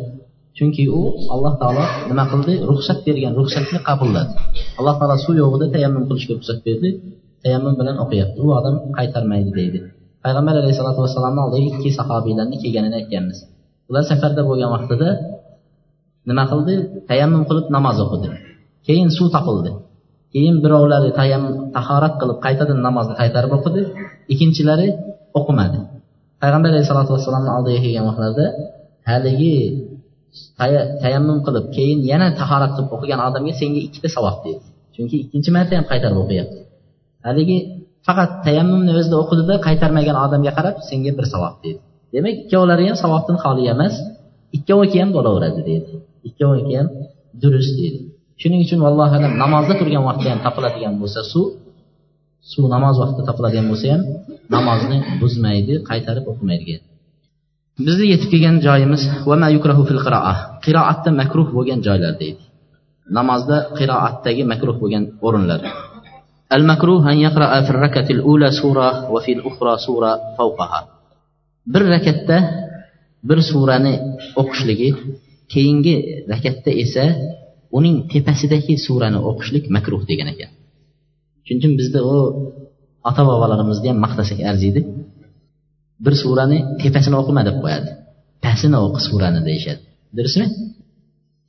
Chunki u alloh taolo nima qildi? Ruxsat bergan ruxsatni qabulladi. Alloh taolo suv yo'g'ida tayammum qilishga ruxsat berdi. Tayammum bilan o'qiyapti. U odam qaytarmaydi deydi. Payg'ambar alayhisalotu vassalomni oldiga ikki sahobiylarni kelganini aytganmiz. Ular safarda bo'lgan vaqtida nima qildi? Tayammum qilib namoz o'qidi. Keyin suv topildi. Keyin birovlari tahorat qilib qaytadan namozni qaytarib o'qidi. Ikkinchilari o'qimadi. Payg'ambar alayhisalotu vassalomni oldiga kelgan vaqtlarida haligi tayammum qilib keyin yana tahorat qilib o'qigan odamga senga ikkita savob deydi. Chunki ikkinchi marta ham qaytarib o'qiyapti. Haligi faqat tayammumni o'zida o'qidida qaytarmagan odamga qarab senga bir savob deydi. Demak ikkovlari ham savobdan xoli emas ikkoviki ham bo'laveradi deydi. Ikkoviki ham durust deydi. shuning uchun alloh alam namozda turgan vaqtda ham topiladigan bo'lsa suv suv namoz vaqtida topiladigan bo'lsa ham namozni buzmaydi qaytarib o'qimaydigan bizni yetib kelgan joyimiz qiroatda makruh bo'lgan joylar deydi. Namozda qiroatdagi makruh bo'lgan o'rinlar. Al an yaqraa fil ula fil ukhra fawqaha bir rakatda bir surani o'qishligi keyingi rakatda esa uning tepasidagi surani o'qishlik makruh degan ekan. Shuning uchun bizda u ota bobolarimizni ham maqtasak arziydi. Bir surani tepasini o'qima deb qo'yadi. Pastini o'qi surani deyishadi. Durustmi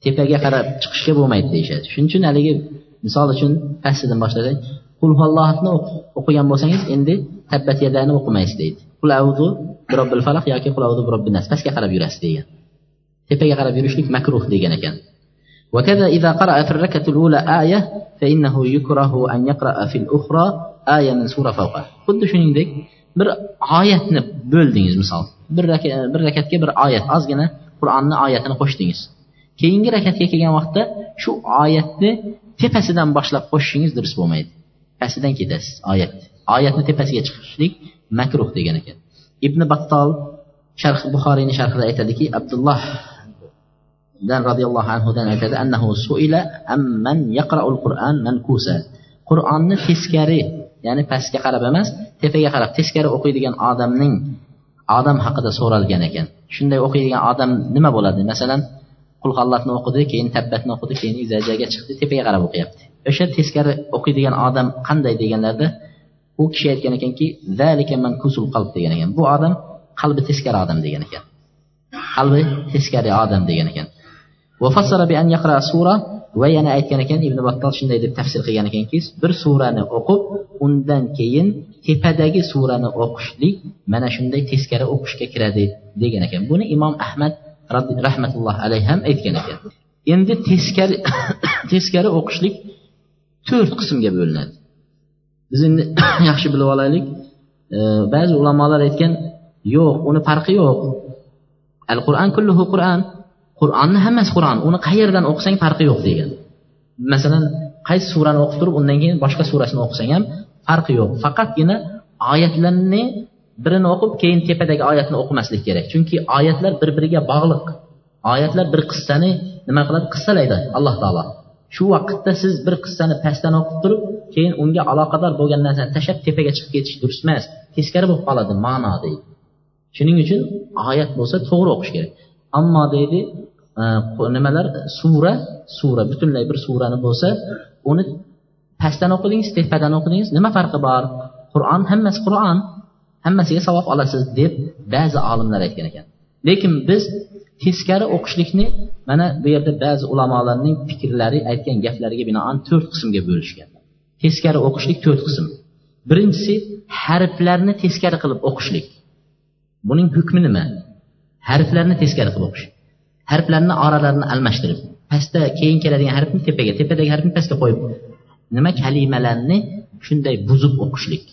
tepaga qarab chiqishga bo'lmaydi deyishadi. Shuning uchun haligi misol uchun pastidan boshlasak qulvallohni o'qigan bo'lsangiz endi tabbat yadani o'qimaysiz deydi. Qul avzu birobbil falaq yoki qul avzu birobbil nas pastga qarab yurasiz degan. Tepaga qarab yurishlik makruh degan ekan. وكذا إذا قرأ في الركعة الأولى آية فإنه يكره أن يقرأ في الأخرى آية من سورة فوقه خد shuningdek bir oyatni bo'ldingiz misol bir bir rakatga bir oyat ozgina qur'onni oyatini qo'shdingiz keyingi rakatga kelgan vaqtda shu oyatni tepasidan boshlab qo'shishingiz durust bo'lmaydi pastidan ketasiz oyat oyatni tepasiga chiqishlik makruh degan ekan ibn battol sharh buxoriyni sharhida aytadiki abdulloh dan roziyallohu anhudan aytadi annahu suila amman yaqraul qur'an mankusa. Qur'onni teskari ya'ni pastga qarab emas tepaga qarab teskari o'qiydigan odamning odam haqida so'ralgan ekan. Shunday o'qiydigan odam nima bo'ladi? Masalan qulqallatni o'qidi keyin tabbatni o'qidi keyin izajaga chiqdi tepaga qarab o'qiyapti. O'sha teskari o'qiydigan odam qanday deganlarda u kishi aytgan ekanki qalb degan ekan. Bu odam qalbi teskari odam degan ekan. Qalbi teskari odam degan ekan. Va yana aytgan ekan ibn battol shunday deb tafsir qilgan ekanki bir surani o'qib undan keyin tepadagi surani o'qishlik mana shunday teskari o'qishga kiradi degan ekan. Buni imom ahmad rahmatullohi alayhi ham aytgan ekan. Endi teskari teskari o'qishlik to'rt qismga bo'linadi. Biz endi yaxshi bilib olaylik. Ba'zi ulamolar aytgan yo'q uni farqi yo'q. Al qur'an kulluhu qur'an. Qur'onni hammasi qur'on. Uni qayerdan o'qisang farqi yo'q degan. Masalan qaysi surani o'qib turib undan keyin boshqa surasini o'qisang ham farqi yo'q. Faqatgina oyatlarni birini o'qib keyin tepadagi oyatni o'qimaslik kerak. Chunki oyatlar bir biriga bog'liq. Oyatlar bir qissani nima qiladi? Qissalaydi alloh taolo. Shu vaqtda siz bir qissani pastdan o'qib turib keyin unga aloqador bo'lgan narsani tashlab tepaga chiqib ketish durust emas teskari bo'lib qoladi ma'no deydi. Shuning uchun oyat bo'lsa to'g'ri o'qish kerak. Ammo deydi e, nimalar? Sura sura. Butunlay bir surani bo'lsa uni pastdan o'qidingiz tepadan o'qidingiz nima farqi bor? Qur'on hammasi qur'on. Hammasiga savob olasiz deb ba'zi olimlar aytgan ekan. Lekin biz teskari o'qishlikni mana bu yerda ba'zi ulamolarning fikrlari aytgan gaplariga binoan to'rt qismga bo'lishgan. Teskari o'qishlik to'rt qism. Birinchisi harflarni teskari qilib o'qishlik. Buning hukmi nima? Harflarni teskari qilib o'qish. Harflarni oralarini almashtirib pastda keyin keladigan harfni tepaga tepadagi harfni pastga qo'yib nima kalimalarni shunday buzib o'qishlik.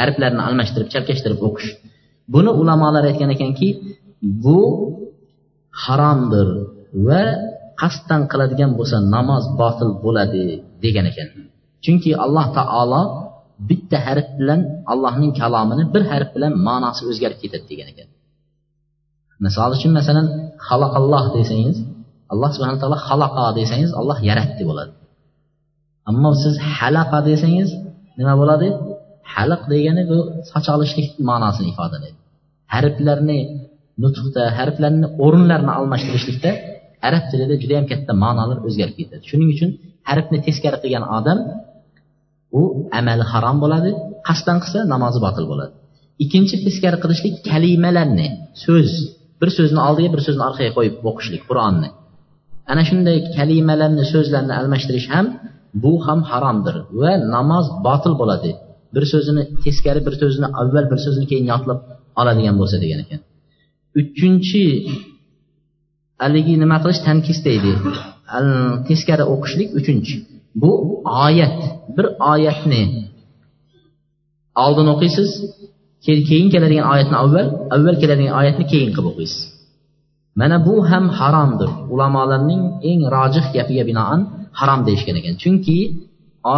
Harflarni almashtirib chalkashtirib o'qish. Buni ulamolar aytgan ekanki bu haromdir va qasddan qiladigan bo'lsa namoz botil bo'ladi degan ekan. Chunki alloh taolo bitta harf bilan allohning kalomini bir harf bilan ma'nosi o'zgarib ketadi degan ekan. Misol uchun masalan xalaqalloh desangiz alloh subhana taolo xalaqa desangiz alloh yaratdi bo'ladi ammo siz halaqa desangiz nima bo'ladi halq degani bu olishlik ma'nosini ifodalaydi harflarni nutqda harflarni o'rinlarini almashtirishlikda arab tilida juda yam katta ma'nolar o'zgarib ketadi shuning uchun harfni teskari qilgan odam u amali harom bo'ladi qasddan qilsa namozi botil bo'ladi ikkinchi teskari qilishlik kalimalarni so'z bir so'zni oldiga bir so'zni orqaga qo'yib o'qishlik qur'onni. Ana shunday kalimalarni so'zlarni almashtirish ham bu ham haromdir va namoz botil bo'ladi. Bir so'zini teskari bir so'zini avval bir so'zini keyin yodlab oladigan bo'lsa degan ekan. Uchinchi haligi nima qilish? Tankis deydi. Teskari o'qishlik uchinchi. Bu oyat. Bir oyatni oldin o'qiysiz keyin keladigan oyatni avval avval keladigan oyatni keyin qilib o'qiysiz. Mana bu ham haromdir ulamolarning eng rojih gapiga binoan harom deyishgan ekan. Chunki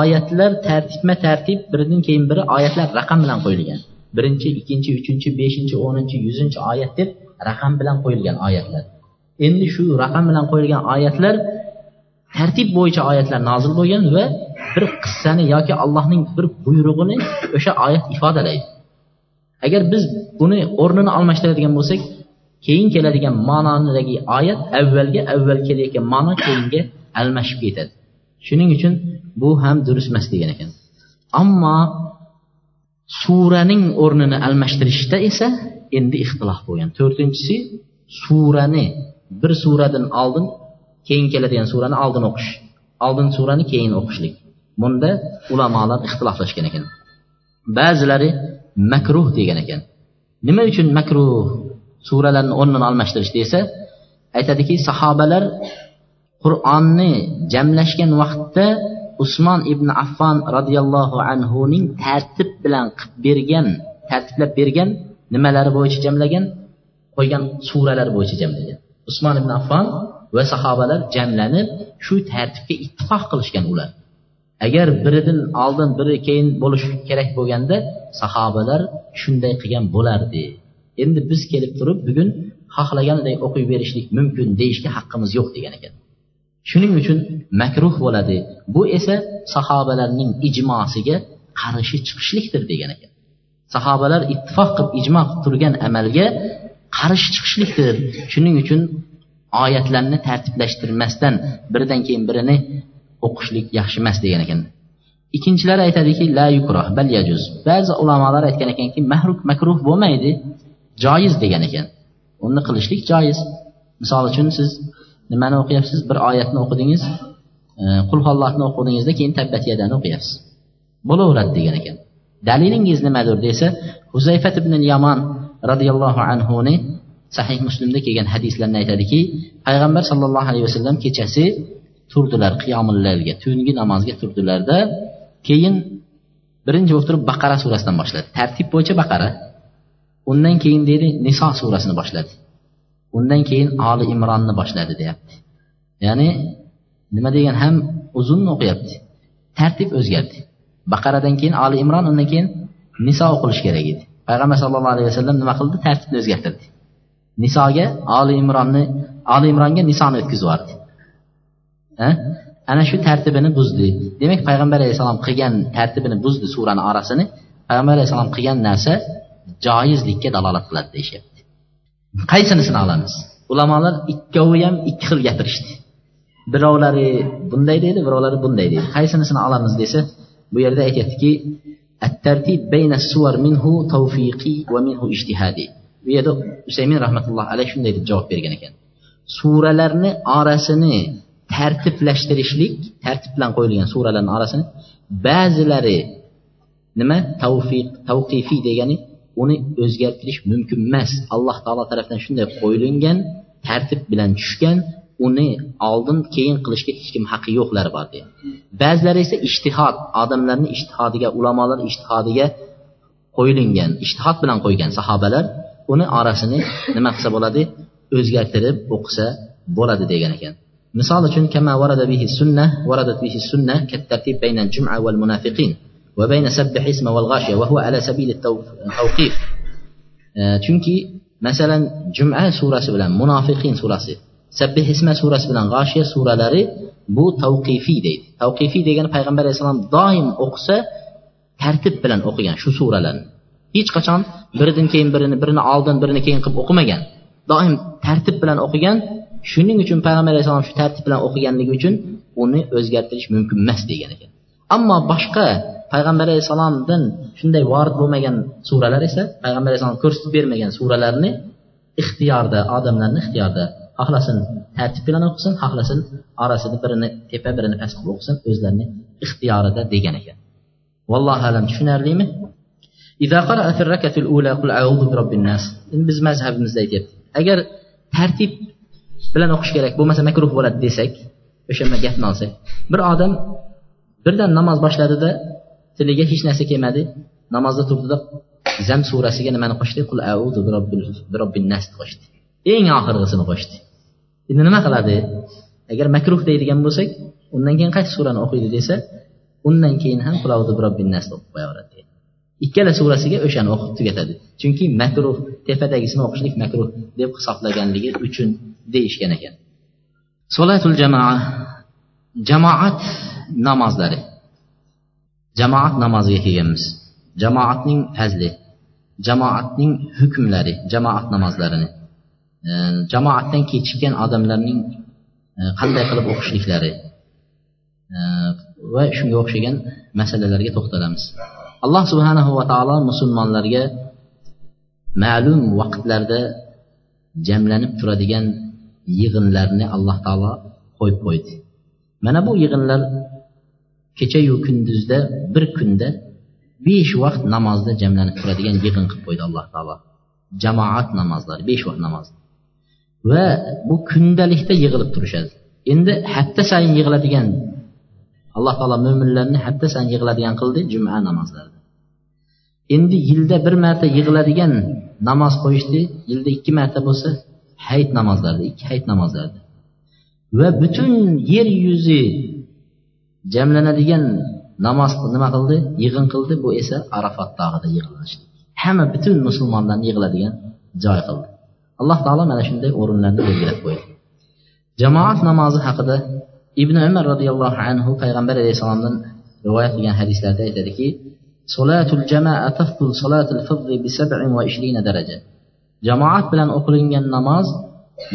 oyatlar tartibma tartib biridan keyin biri oyatlar raqam bilan qo'yilgan. Birinchi ikkinchi uchinchi beshinchi o'ninchi yuzinchi oyat deb raqam bilan qo'yilgan oyatlar. Endi shu raqam bilan qo'yilgan oyatlar tartib bo'yicha oyatlar nozil bo'lgan va bir qissani yoki allohning bir buyrug'ini o'sha oyat ifodalaydi. Agar biz buni o'rnini almashtiradigan bo'lsak keyin keladigan ma'nodagi oyat avvalga avval kelayotgan ma'no keyinga almashib ketadi. Shuning uchun bu ham durust emas degan ekan. Ammo suraning o'rnini almashtirishda esa endi ixtilof bo'lgan. To'rtinchisi surani bir suradan oldin keyin keladigan surani oldin o'qish. Oldin surani keyin o'qishlik. Bunda ulamolar ixtiloflashgan ekan. Ba'zilari makruh degan ekan. Nima uchun makruh suralarni o'rnini almashtirish esa aytadiki sahobalar qur'onni jamlashgan vaqtda usmon ibn affon roziyallohu anhuning tartib bilan qilib bergan tartiblab bergan nimalari bo'yicha jamlagan? Qo'ygan suralar bo'yicha jamlagan. Usmon ibn affon va sahobalar jamlanib shu tartibga ittifoq qilishgan ular. Agar biridan oldin biri keyin bo'lishi kerak bo'lganda sahobalar shunday qilgan bo'lardi. Endi biz kelib turib bugun xohlaganiday o'qib berishlik mumkin deyishga haqqimiz yo'q degan ekan. Shuning uchun makruh bo'ladi. Bu esa sahobalarning ijmosiga qarshi chiqishlikdir degan ekan. Sahobalar ittifoq qilib ijmo qilib turgan amalga qarshi chiqishlikdir. Shuning uchun oyatlarni tartiblashtirmasdan biridan keyin birini o'qishlik yaxshi emas degan ekan. Ikkinchilari aytadiki la yukroh bal yajuz. Ba'zi ulamolar aytgan ekanki mahruh makruh bo'lmaydi joiz degan ekan. Uni qilishlik joiz. Misol uchun siz nimani o'qiyapsiz? Bir oyatni o'qidingiz e, qulhollohni o'qidingizda keyin tabbatiyadani o'qiyapsiz. Bo'laveradi degan ekan. Dalilingiz nimadir desa huzayfat ibn yamon roziyallohu anhuni sahih muslimda kelgan hadislarni aytadiki payg'ambar sollallohu alayhi vasallam kechasi turdilar qiyomillaylga tungi namozga turdilarda keyin birinchi bo'lib turib baqara surasidan boshladi. Tartib bo'yicha baqara undan keyin deydi niso surasini boshladi. Undan keyin oli imronni boshladi deyapti. Ya'ni nima degan ham uzunni o'qiyapti? Tartib o'zgardi. Baqaradan keyin oli imron undan keyin niso o'qilishi kerak edi. Payg'ambar sallallohu alayhi vasallam nima qildi? Tartibni o'zgartirdi. Nisoga oli imronni oli imronga nisoni o'tkazib yubordi. ana shu tartibini buzdi. Demak payg'ambar alayhissalom qilgan tartibini buzdi surani orasini. Payg'ambar alayhissalom qilgan narsa joizlikka dalolat qiladi deyishyapti. Qaysinisini olamiz? Ulamolar ikkovi ham ikki xil gapirishdi. Birovlari bunday deydi birovlari bunday deydi. Qaysinisini olamiz desa bu yerda aytyaptiki bu yerda usaymin rahmatullohi alayhi shunday deb javob bergan ekan. Suralarni orasini tartiblashtirishlik tartib bilan qo'yilgan suralarni orasini ba'zilari nima? Tavfiq tavqifiy degani uni o'zgartirish mumkin emas. Alloh taolo tarafidan shunday qo'yilgan tartib bilan tushgan uni oldin keyin qilishga hech kim haqqi yo'qlari bor degan ba'zilari esa ishtihod odamlarni ishtihodiga ulamolar ishtihodiga qo'yilingan ishtihod bilan qo'ygan sahobalar uni orasini nima qilsa bo'ladi? O'zgartirib o'qisa bo'ladi degan ekan. مثال شن كما ورد به السنة وردت به السنة كالترتيب بين الجمعة والمنافقين وبين سبح اسمه والغاشية وهو على سبيل التوقيف. آه، تنكي مثلا جمعة سورة سبلان منافقين سورة سبلان سبح اسم سورة سبلان غاشية سورة داري بو توقيفي دي. توقيفي دي كان عليه الصلاة دائم أقصى ترتيب بلان أقيا شو سورة لأن هيج قشان بردن كين برن برن عالدن برن كين قب أقوم دائم ترتيب بلان أقيا shuning uchun payg'ambar alayhissalom shu tartib bilan o'qiganligi uchun uni o'zgartirish mumkin emas degan ekan. Ammo boshqa payg'ambar alayhissalomdan shunday vorid bo'lmagan suralar esa payg'ambar alayhissalom ko'rsatib bermagan suralarni ixtiyorda odamlarni ixtiyorda xohlasin tartib bilan o'qisin xohlasin orasida birini tepa birini past qilib o'qisin o'zlarini ixtiyorida degan ekan. Vallohu alam tushunarlimi? Endi biz mazhabimizda aytyapmiz agar tartib bilan o'qish kerak. Bo'lmasa makruh bo'ladi desak o'sha gapni olsak. Bir odam birdan namoz boshladida tiliga hech narsa kelmadi. Namozda turdida zam surasiga nimani qo'shdi? Qul audu nas qo'shdi. Eng oxirgisini qo'shdi. Endi nima qiladi? Agar makruh deydigan bo'lsak undan keyin qaysi surani o'qiydi desa undan keyin ham nas o'qib qo'yaveradi. Ikkala surasiga o'shani o'qib tugatadi. Chunki makruh tepadagisini o'qishlik makruh deb hisoblaganligi uchun deyishgan ekan. Solatul jamoa jamoat namozlari. Jamoat namoziga kelganmiz. Jamoatning fazli jamoatning hukmlari jamoat namozlarini. Jamoatdan kechikkan odamlarning e, qanday qilib o'qishliklari. E, va shunga o'xshagan masalalarga to'xtalamiz. Alloh subhanahu va taolo musulmonlarga ma'lum vaqtlarda jamlanib turadigan yig'inlarni alloh taolo qo'yib qo'ydi. Mana bu yig'inlar kechayu kunduzda bir kunda besh vaqt namozda jamlanib turadigan yig'in qilib qo'ydi alloh taolo. Jamoat namozlari besh vaqt namoz. Va bu kundalikda yig'ilib turishadi. Endi hafta sayin yig'iladigan alloh taolo mo'minlarni hafta sayin yig'iladigan qildi juma namozlarida. Endi yilda bir marta yig'iladigan namoz qo'yishdi yilda ikki marta bo'lsa hayit namozlarida ikki hayit namozlarida. Va butun yer yuzi jamlanadigan namoz nima qildi? Yig'in qildi. Bu esa arafat tog'ida yig'ilish hamma butun musulmonlarni yig'iladigan joy qildi. Alloh taolo mana shunday o'rinlarni belgilab qo'ydi. Jamoat namozi haqida ibn umar roziyallohu anhu payg'ambar alayhissalomdan rivoyat qilgan hadislarda aytadiki solatul jamaa tafdul solatul fiddi bi sab'in va ishrina daraja. Jamoat bilan o'qilingan namoz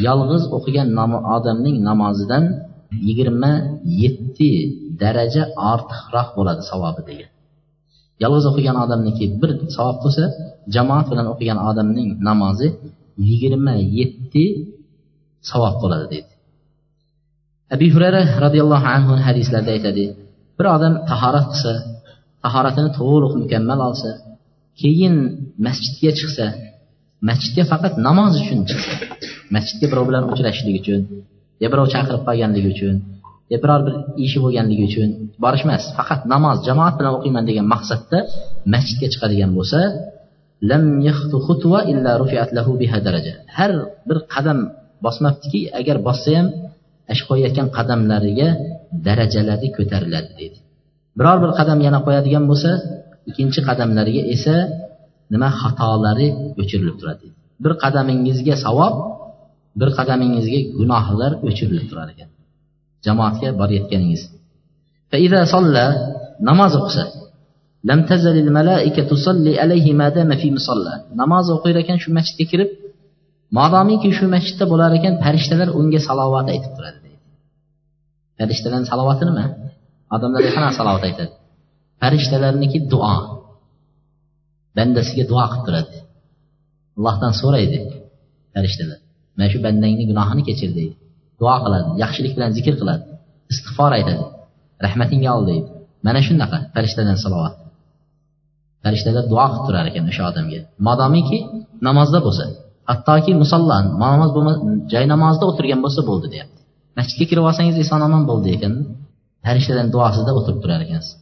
yolg'iz o'qigan odamning namozidan yigirma yetti daraja ortiqroq bo'ladi savobi degan. Yolg'iz o'qigan odamniki bir savob bo'lsa jamoat bilan o'qigan odamning namozi yigirma yetti savob bo'ladi deydi. Abi hurayra roziyallohu anhu hadislarda aytadi bir odam tahorat qilsa tahoratini to'liq mukammal olsa keyin masjidga chiqsa masjidga faqat namoz uchun chiqsa masjidga birov bilan uchrashishlik uchun yo birov chaqirib qolganligi uchun yo biror bir ishi bo'lganligi uchun borish emas faqat namoz jamoat bilan o'qiyman degan maqsadda masjidga chiqadigan bo'lsa har bir qadam bosmabdiki agar bossa ham ash qo'yayotgan qadamlariga darajalari ko'tariladi deydi. Biror bir qadam yana qo'yadigan bo'lsa ikkinchi qadamlariga esa nima xatolari o'chirilib turadi? Bir qadamingizga savob bir qadamingizga gunohlar o'chirilib turar ekan. Jamoatga borayotganingiz namoz o'qisa lam tazalil malaika tusalli alayhi ma dama fi musalla. Namoz o'qir ekan shu masjidga kirib modomiki shu masjidda bo'lar ekan farishtalar unga salovat aytib turadi deydi. Farishtalarni salovati nima? Odamlarga qanaqa salovat aytadi. Farishtalarniki duo. Bandasiga duo qilib turadi. Allohdan so'raydi farishtalar. Mana shu bandangni gunohini kechir deydi. Duo qiladi yaxshilik bilan zikr qiladi istig'for aytadi rahmatingga ol deydi. Mana shunaqa farishtadan salovat. Farishtalar duo qilib turar ekan o'sha odamga. Modomiki namozda bo'lsa hattoki musolla namoz joy namozda o'tirgan bo'lsa bo'ldi deyapti. Masjidga kirib olsangiz eson omon bo'ldi ekan. Farishtadan duosida o'tirib turar ekansiz.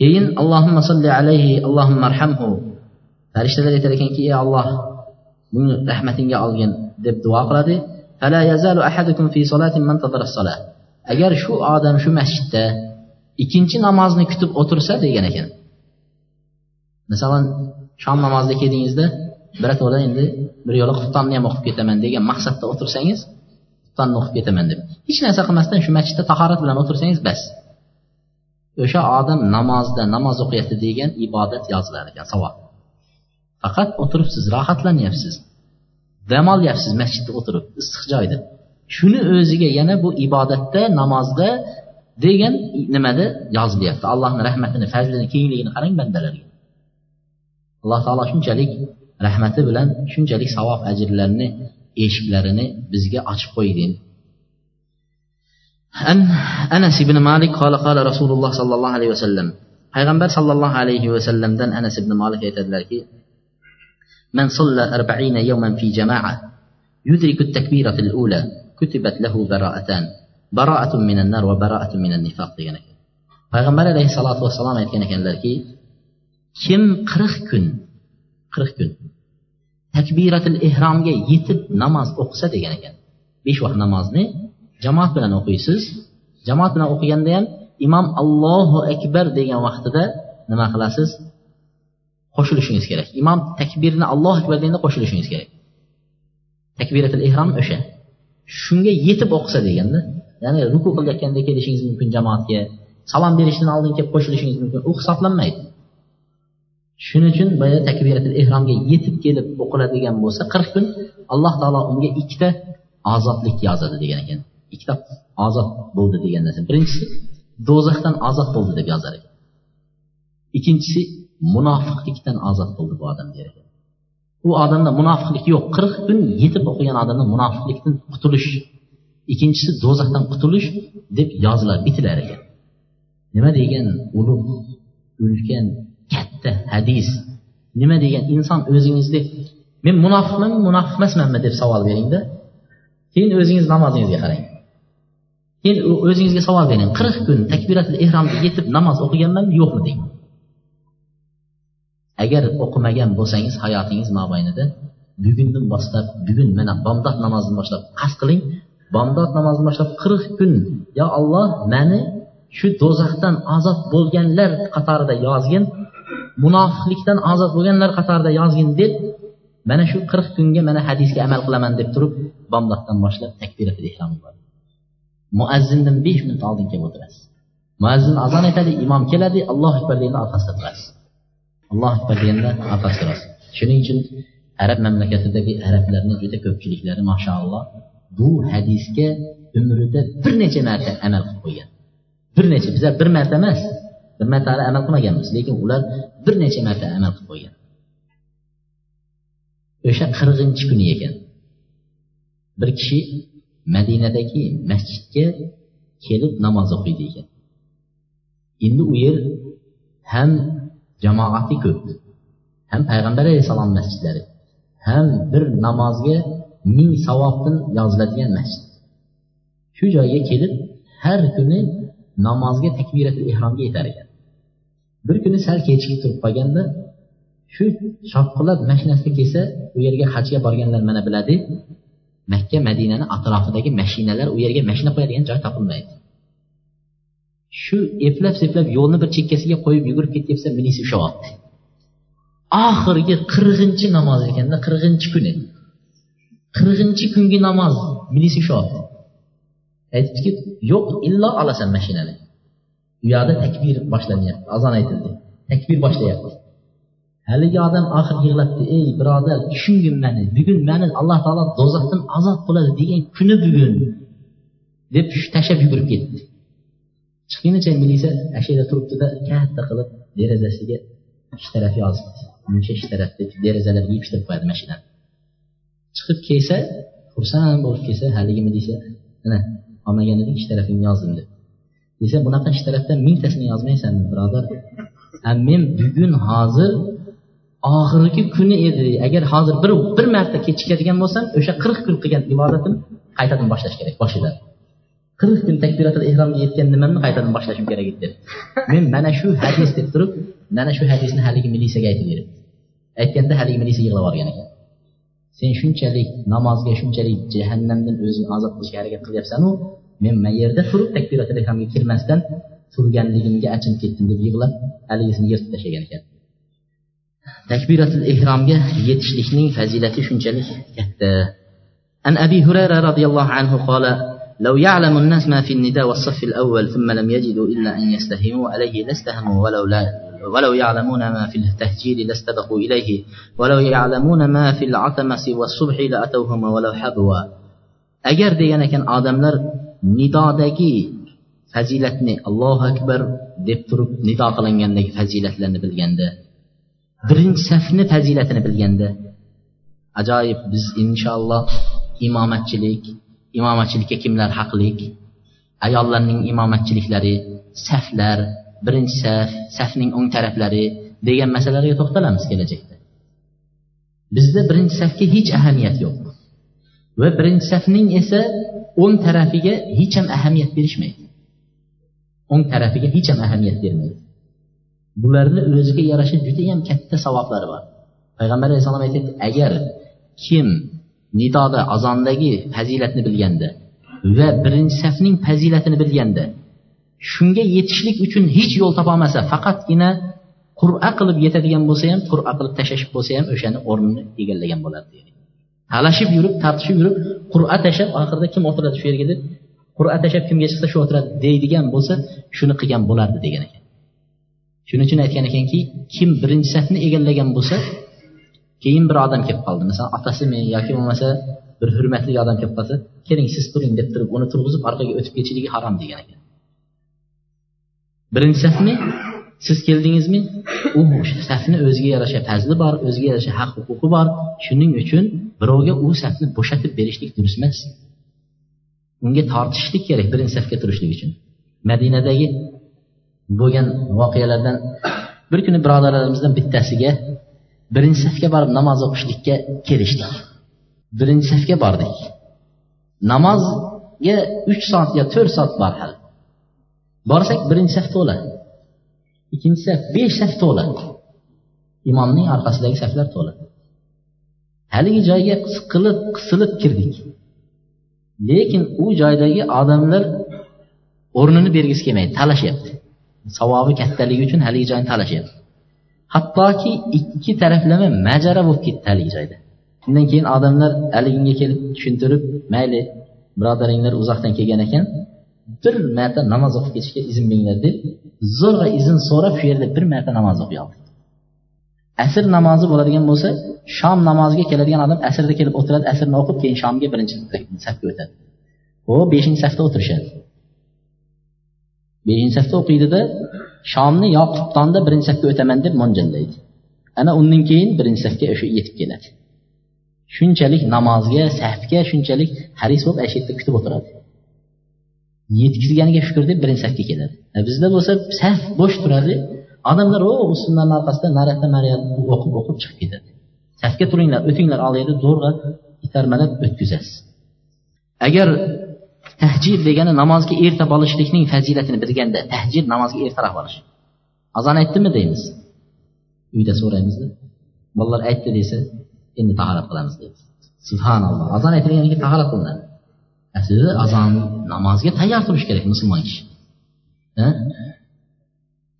Keyin allohimma solli alayhi allohimma arhamhu farishtalar aytar ekanki ey alloh buni rahmatingga olgin deb duo qiladi. Agar shu odam shu masjidda ikkinchi namozni kutib o'tirsa degan ekan. Masalan shom namoziga keldingizda birato'la endi bir yo'la xuftonni ham o'qib ketaman degan maqsadda o'tirsangiz xuftonni o'qib ketaman deb. Hech narsa qilmasdan shu masjidda tahorat bilan o'tirsangiz bas. O'sha odam namozda namoz o'qiyapti degan ibodat yozilar ekan savob. Faqat o'tiribsiz rohatlanyapsiz. Dam olyapsiz masjidda o'tirib issiq joyda. Shuni o'ziga yana bu ibodatda namozda degan nimada yozilyapti allohni rahmatini fazlini kengligini qarang bandalarga alloh taolo shunchalik rahmati bilan shunchalik savob ajrlarni eshiklarini bizga ochib qo'ygin an anas ibn malik qola qola rasululloh sollallohu alayhi vasallam. Payg'ambar sollallohu alayhi vasallamdan anas ibn malik aytadilarki من صلى أربعين يوما في جماعة يدرك التكبيرة الأولى كتبت له براءتان براءة من النار وبراءة من النفاق degan ekan payg'ambar alayhissalotu vassalom aytgan ekanlarki kim qirq kun qirq kun takbiratul ehromga yetib namoz o'qisa degan ekan besh vaqt namozni jamoat bilan o'qiysiz jamoat bilan o'qiganda ham imom allohu akbar degan vaqtida nima qilasiz qo'shilishingiz kerak. Imom takbirni allohu akbar deganda qo'shilishingiz kerak. Takbiratul ehrom o'sha. Shunga yetib o'qisa deganda ya'ni ruku qilayotganda kelishingiz mumkin jamoatga salom berishdan oldin kelib qo'shilishingiz mumkin. U hisoblanmaydi. Shuning uchun boya takbiratul ehromga yetib kelib o'qiladigan bo'lsa qirq kun alloh taolo unga ikkita ozodlik yozadi degan ekan. Ikkita ozod bo'ldi degan narsa birinchisi do'zaxdan ozod bo'ldi deb yozar ekan. Ikkinchisi munofiqlikdan ozod qildi bu odam dedi u odamda munofiqlik yo'q. Qirq kun yetib o'qigan odamda munofiqlikdan qutulish ikkinchisi do'zaxdan qutulish deb yoziladi bitilar ekan. Nima degan ulug' ulkan katta hadis? Nima degan inson o'zingizni men munofiqmanmi munofiq emasmanmi? deb savol beringda. Keyin o'zingiz namozingizga qarang. Keyin o'zingizga savol bering. Qirq kun takbiratul ehromga yetib namoz o'qiganmanmi? Yo'qmi? deng agar o'qimagan bo'lsangiz hayotingiz mobaynida bugundan boshlab bugun mana bomdod namozini boshlab qasd qiling. Bomdod namozini boshlab qirq kun yo olloh mani shu do'zaxdan ozod bo'lganlar qatorida yozgin munofiqlikdan ozod bo'lganlar qatorida yozgin deb mana shu qirq kunga mana hadisga amal qilaman deb turib bomdoddan boshlab takbiratul ehrom muazzindan besh minut oldin kelib o'tirasiz. Muazzin azon aytadi imom keladi allohu akbar deganda orqasida turasiz. Alloh akbar xafa so'rasin shuning uchun arab mamlakatidagi arablarni juda ko'pchiliklari mashaalloh bu hadisga umrida bir necha marta amal qilib qo'ygan. Bir necha bizlar bir marta emas bir marta hali amal qilmaganmiz lekin ular bir necha marta amal qilib qo'ygan. O'sha qirqinchi kuni ekan. Bir kishi madinadagi masjidga kelib namoz o'qiydi ekan. Endi u yer ham jamoati ko'p ham payg'ambar alayhissalom masjidlari ham bir namozga ming savobdan yoziladigan masjid. Shu joyga kelib har kuni namozga takbirati ehromga yetar ekan. Bir kuni sal kechikib turib qolganda shu shopqillab mashinasida kelsa u yerga hajga borganlar mana biladi makka madinani atrofidagi mashinalar u yerga mashina qo'yadigan joy topilmaydi. Shu eplab seplab yo'lni bir chekkasiga qo'yib yugurib ketyapsa minisi ushlayapti oxirgi qirqinchi namoz ekanda qirqinchi kuni. Qirqinchi kungi namoz minisi ushlayapti aytibdiki yo'q illo olasan mashinani. U yoqda takbir boshlanyapti azon aytildi. Takbir boshlayapti. Haligi odam oxiri yig'labdi ey birodar tushungin mani bugun mani alloh taolo do'zaxdan azob qiladi degan kuni bugun deb tashlab yugurib ketdi. Chiqqunicha milisa shu yerda turibdida katta qilib derazasiga ikki taraf yozibdi muncha ikki taraf deb derazalarga yopishtirib qo'yadi mashinani chiqib kelsa xursand bo'lib kelsa haligimi? desa mana olmagan edim ikki tarafingni yozdim deb. Desa bunaqa ikki tarafdan mingtasini yozmaysanmi birodar? Men bugun hozir oxirgi kuni edi. Agar hozir bir bir marta kechikadigan bo'lsam o'sha qirq kun qilgan ibodatim qaytadan boshlash kerak boshidan qirq kun takbiratul ehromga yetgan nimamni qaytadan boshlashim kerak edi men mana shu hadis deb turib mana shu hadisni haligi milisaga aytib beribdi aytganda haligi milisa yig'lab yuborgan ekan. Sen shunchalik namozga shunchalik jahannamdan o'zingni ozod qilishga harakat qilyapsanu men mana yerda turib takbiratul ehromga kirmasdan turganligimga achinib ketdim deb yig'lab haligisini yirtib tashlagan ekan. Takbiratul ehromga yetishlikning fazilati shunchalik katta. An abi hurayra roziyallohu anhu qola لو يعلم الناس ما في النداء والصف الأول ثم لم يجدوا إلا أن يستهموا عليه لاستهموا ولو لا ولو يعلمون ما في التهجير لاستبقوا إليه ولو يعلمون ما في العتمة والصبح لأتوهما ولو حبوا. أجر ديانا كان آدم لر نداء دكي فزيلتني الله أكبر. دبتر نداء قلن يندك فزيلت لن بالجندة برين سفن فزيلتنا بالجندة أجايب بز إن شاء الله إمامتشليك imomatchilikka kimlar haqlik? Ayollarning imomatchiliklari saflar birinchi saf safning o'ng taraflari degan masalalarga to'xtalamiz kelajakda. Bizda birinchi safga hech ahamiyat yo'q va birinchi safning esa o'ng tarafiga hech ham ahamiyat berishmaydi. O'ng tarafiga hech ham ahamiyat bermaydi. Bularni o'ziga yarasha judayam katta savoblari bor. Payg'ambar alayhissalom aytyapti agar kim nidoda azondagi fazilatni bilganda va birinchi safning fazilatini bilganda shunga yetishlik uchun hech yo'l topolmasa faqatgina qur'a qilib yetadigan bo'lsa ham qur'a qilib tashlashib bo'lsa ham o'shani o'rnini egallagan bo'ladi talashib yurib tortishib yurib qur'a tashlab oxirida kim o'tiradi shu yerga deb? Qur'a tashlab kimga chiqsa shu o'tiradi deydigan bo'lsa shuni qilgan bo'lardi degan ekan. Shuning uchun aytgan ekanki kim birinchi safni egallagan bo'lsa keyin bir odam kelib qoldi. Masalan otasimi yoki bo'lmasa bir hurmatli odam kelib qolsa keling siz turing deb turib uni turg'izib orqaga o'tib ketishligi harom degan ekan. Birinchi safni siz keldingizmi? U safni o'ziga yarasha fazli bor o'ziga yarasha haq huquqi bor. Shuning uchun birovga u safni bo'shatib berishlik durust emas. Unga tortishishlik kerak birinchi safga turishlik uchun. Madinadagi bo'lgan voqealardan bir kuni birodarlarimizdan bittasiga birinchi safga borib namoz o'qishlikka kelishdik birinchi safga bordik. Namozga uch soat yo to'rt soat bor hali borsak birinchi saf to'la. Ikkinchi saf besh saf to'la. Imomning orqasidagi saflar to'la. Haligi joyga siqilib qisilib kirdik. Lekin u joydagi odamlar o'rnini bergisi kelmaydi talashyapti savobi kattaligi uchun haligi joyni talashyapti hattoki ikki taraflama majara bo'lib ketdi haligi joyda. Shundan keyin odamlar haliginga kelib tushuntirib mayli birodaringlar uzoqdan kelgan ekan bir marta namoz o'qib ketishga izn beringlar deb zo'rg'a izn so'rab shu yerda bir marta namoz o'qiy oldi. Asr namozi bo'ladigan bo'lsa shom namoziga keladigan odam asrda kelib o'tiradi asrni o'qib keyin shomga birinchi safga o'tadi. U beshinchi safda o'tirishadi. Beshinchi safda o'qiydida shomni yo qubtonda birinchi safga o'taman deb mo'ljallaydi ana undan keyin birinchi safga o'sha yetib keladi. Shunchalik namozga safga shunchalik haris bo'lib ana shu yerda kutib o'tiradi. Yetkazganiga shukur deb birinchi safga keladi. E, bizda bo'lsa saf bo'sh turadi. Odamlar o ustunlarni orqasidan nariyoqda naryoqqa o'qib o'qib chiqib ketadi. Safga turinglar o'tinglar olaydi zo'rg'a itarmalab o'tkazasiz. Agar tahjir degani namozga erta borishlikning fazilatini bilganda tahjir namozga ertaroq borish azon aytdimi deymiz. Uyda so'raymizda. Bolalar aytdi desa endi tahorat qilamiz deymiz. Subhanalloh. Azon aytilgandan keyin tahorat qilinadi. Aslida azon namozga tayyor turish kerak musulmon kishi.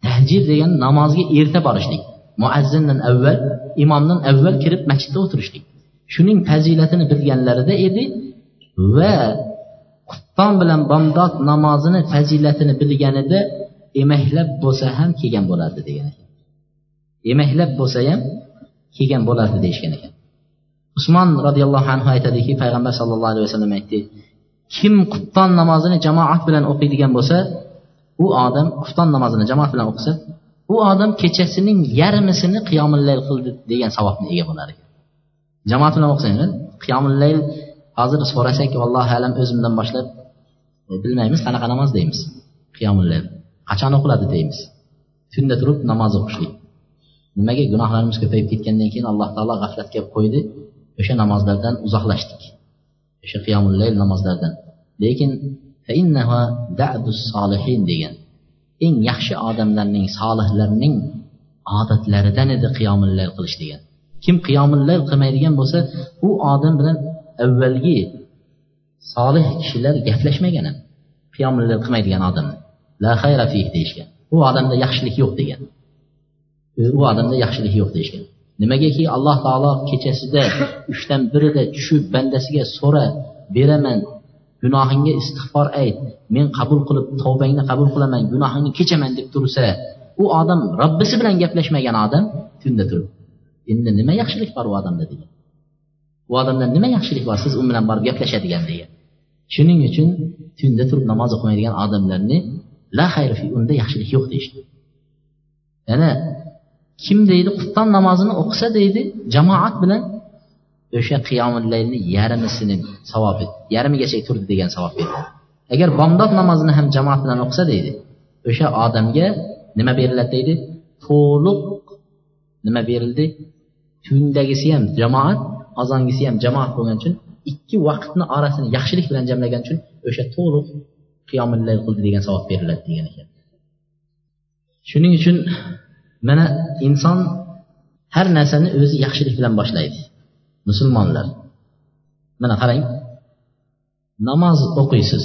Tahjir degani namozga erta borishlik muazzindan avval imomdan avval kirib masjidda o'tirishlik. Shuning fazilatini bilganlarida edi va qutton bilan bomdod namozini fazilatini bilganida emaklab bo'lsa ham kelgan bo'lardi degan ekan. Emaklab bo'lsa ham kelgan bo'lardi deyishgan ekan. Usmon roziyallohu anhu aytadiki payg'ambar sallallohu alayhi vasallam aytdi kim qutton namozini jamoat bilan o'qiydigan bo'lsa u odam qufton namozini jamoat bilan o'qisa u odam kechasining yarmisini qiyomillayl qildi degan savobga ega bo'lar ekan. Jamoat bilan o'qisang qiyomillayl hozir so'rasak allohu alam o'zimdan boshlab e, bilmaymiz qanaqa namoz deymiz? Qiyomillayl qachon o'qiladi? deymiz. Tunda turib namoz o'qishlik. Nimaga? Gunohlarimiz ko'payib ketgandan keyin alloh taolo g'aflatga qo'ydi. O'sha namozlardan uzoqlashdik. O'sha qiyomullayl namozlardan. Lekin solihin degan eng yaxshi odamlarning solihlarning odatlaridan edi qiyomillayl qilish degan. Kim qiyomillayl qilmaydigan bo'lsa u odam bilan avvalgi solih kishilar gaplashmagan ham qilmaydigan odamni la xayra fih deyishgan. U odamda yaxshilik yo'q degan. U odamda yaxshilik yo'q deyishgan. Nimagaki alloh taolo kechasida uchdan birida tushib bandasiga so'ra beraman gunohingga istig'for ayt men qabul qilib tavbangni qabul qilaman gunohingni kechaman deb tursa u odam robbisi bilan gaplashmagan odam tunda turib endi nima yaxshilik bor u odamda degan. U odamda nima yaxshilik bor siz u bilan borib gaplashadigan degan shuning uchun tunda turib namoz o'qimaydigan odamlarni la xayri unda yaxshilik yo'q deyishdi. Yana kim deydi qufton namozini o'qisa deydi jamoat bilan o'sha qiyomillaylni yarmisini savobi yarmigacha turdi degan savob beriladi agar bomdod namozini ham jamoat bilan o'qisa deydi o'sha odamga nima beriladi deydi? To'liq nima berildi? Tundagisi ham jamoat azongisi ham jamoat bo'lgani uchun ikki vaqtni orasini yaxshilik bilan jamlagan uchun o'sha to'liq qiyomillayl qildi degan savob beriladi degan ekan. Shuning uchun mana inson har narsani o'zi yaxshilik bilan boshlaydi. Musulmonlar mana qarang namoz o'qiysiz.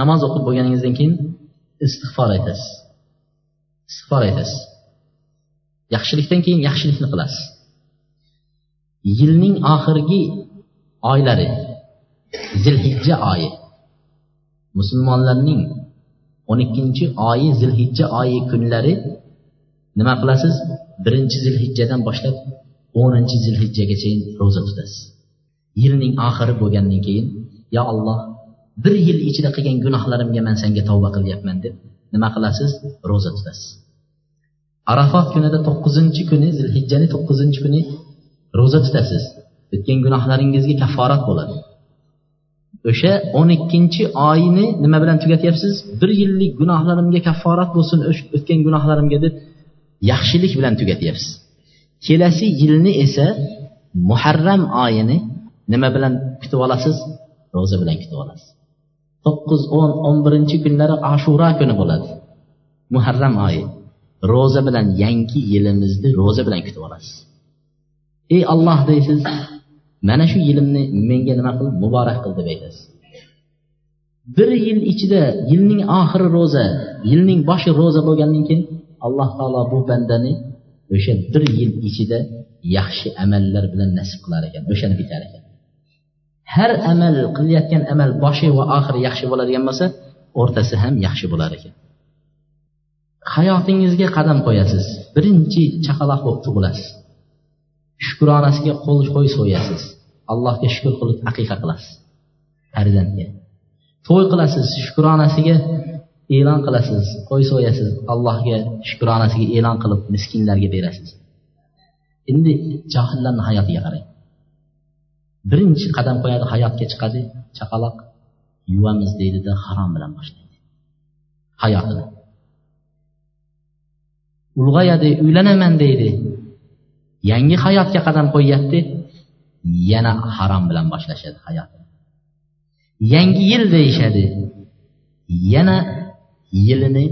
Namoz o'qib bo'lganingizdan keyin istig'for aytasiz. Istig'for aytasiz. Yaxshilikdan keyin yaxshilikni qilasiz. Yilning oxirgi oylari zilhijja oyi. Musulmonlarning o'n ikkinchi oyi zilhijja oyi kunlari nima qilasiz? Birinchi zilhijjadan boshlab o'ninchi zilhijjagacha ro'za tutasiz. Yilning oxiri bo'lgandan keyin yo alloh bir yil ichida qilgan gunohlarimga man senga tavba qilyapman deb nima qilasiz? Ro'za tutasiz. Arafot kunida to'qqizinchi kuni zilhijjani to'qqizinchi kuni ro'za tutasiz. O'tgan gunohlaringizga kafforat bo'ladi. O'sha o'n ikkinchi oyni nima bilan tugatyapsiz? Bir yillik gunohlarimga kafforat bo'lsin o'tgan gunohlarimga deb yaxshilik bilan tugatyapsiz. Kelasi yilni esa muharram oyini nima bilan kutib olasiz? Ro'za bilan kutib olasiz. To'qqiz o'n o'n birinchi kunlari ashura kuni bo'ladi. Muharram oyi. Ro'za bilan yangi yilimizni ro'za bilan kutib olasiz. Ey olloh deysiz mana shu yilimni menga nima qil muborak qil deb aytasiz. Bir yil ichida yilning oxiri ro'za yilning boshi ro'za bo'lgandan keyin alloh taolo bu bandani o'sha bir yil ichida yaxshi amallar bilan nasib qilar ekan o'shani bitar ekan. Har amal qilayotgan amal boshi va oxiri yaxshi bo'ladigan bo'lsa o'rtasi ham yaxshi bo'lar ekan. Hayotingizga qadam qo'yasiz birinchi chaqaloq bo'lib tug'ilasiz. Shukronasiga qo'l qo'y so'yasiz. Allohga shukur qilib aqiqa qilasiz. Farzandga to'y qilasiz shukronasiga e'lon qilasiz qo'y so'yasiz allohga shukronasiga e'lon qilib miskinlarga berasiz. Endi johillarni hayotiga qarang. Birinchi qadam qo'yadi hayotga chiqadi chaqaloq yuvamiz deydida harom bilan boshlaydi. Hayotini. Ulg'ayadi uylanaman deydi. Yangi hayotga qadam qo'yyapti yana harom bilan boshlashadi hayot. Yangi yil deyishadi yana yilini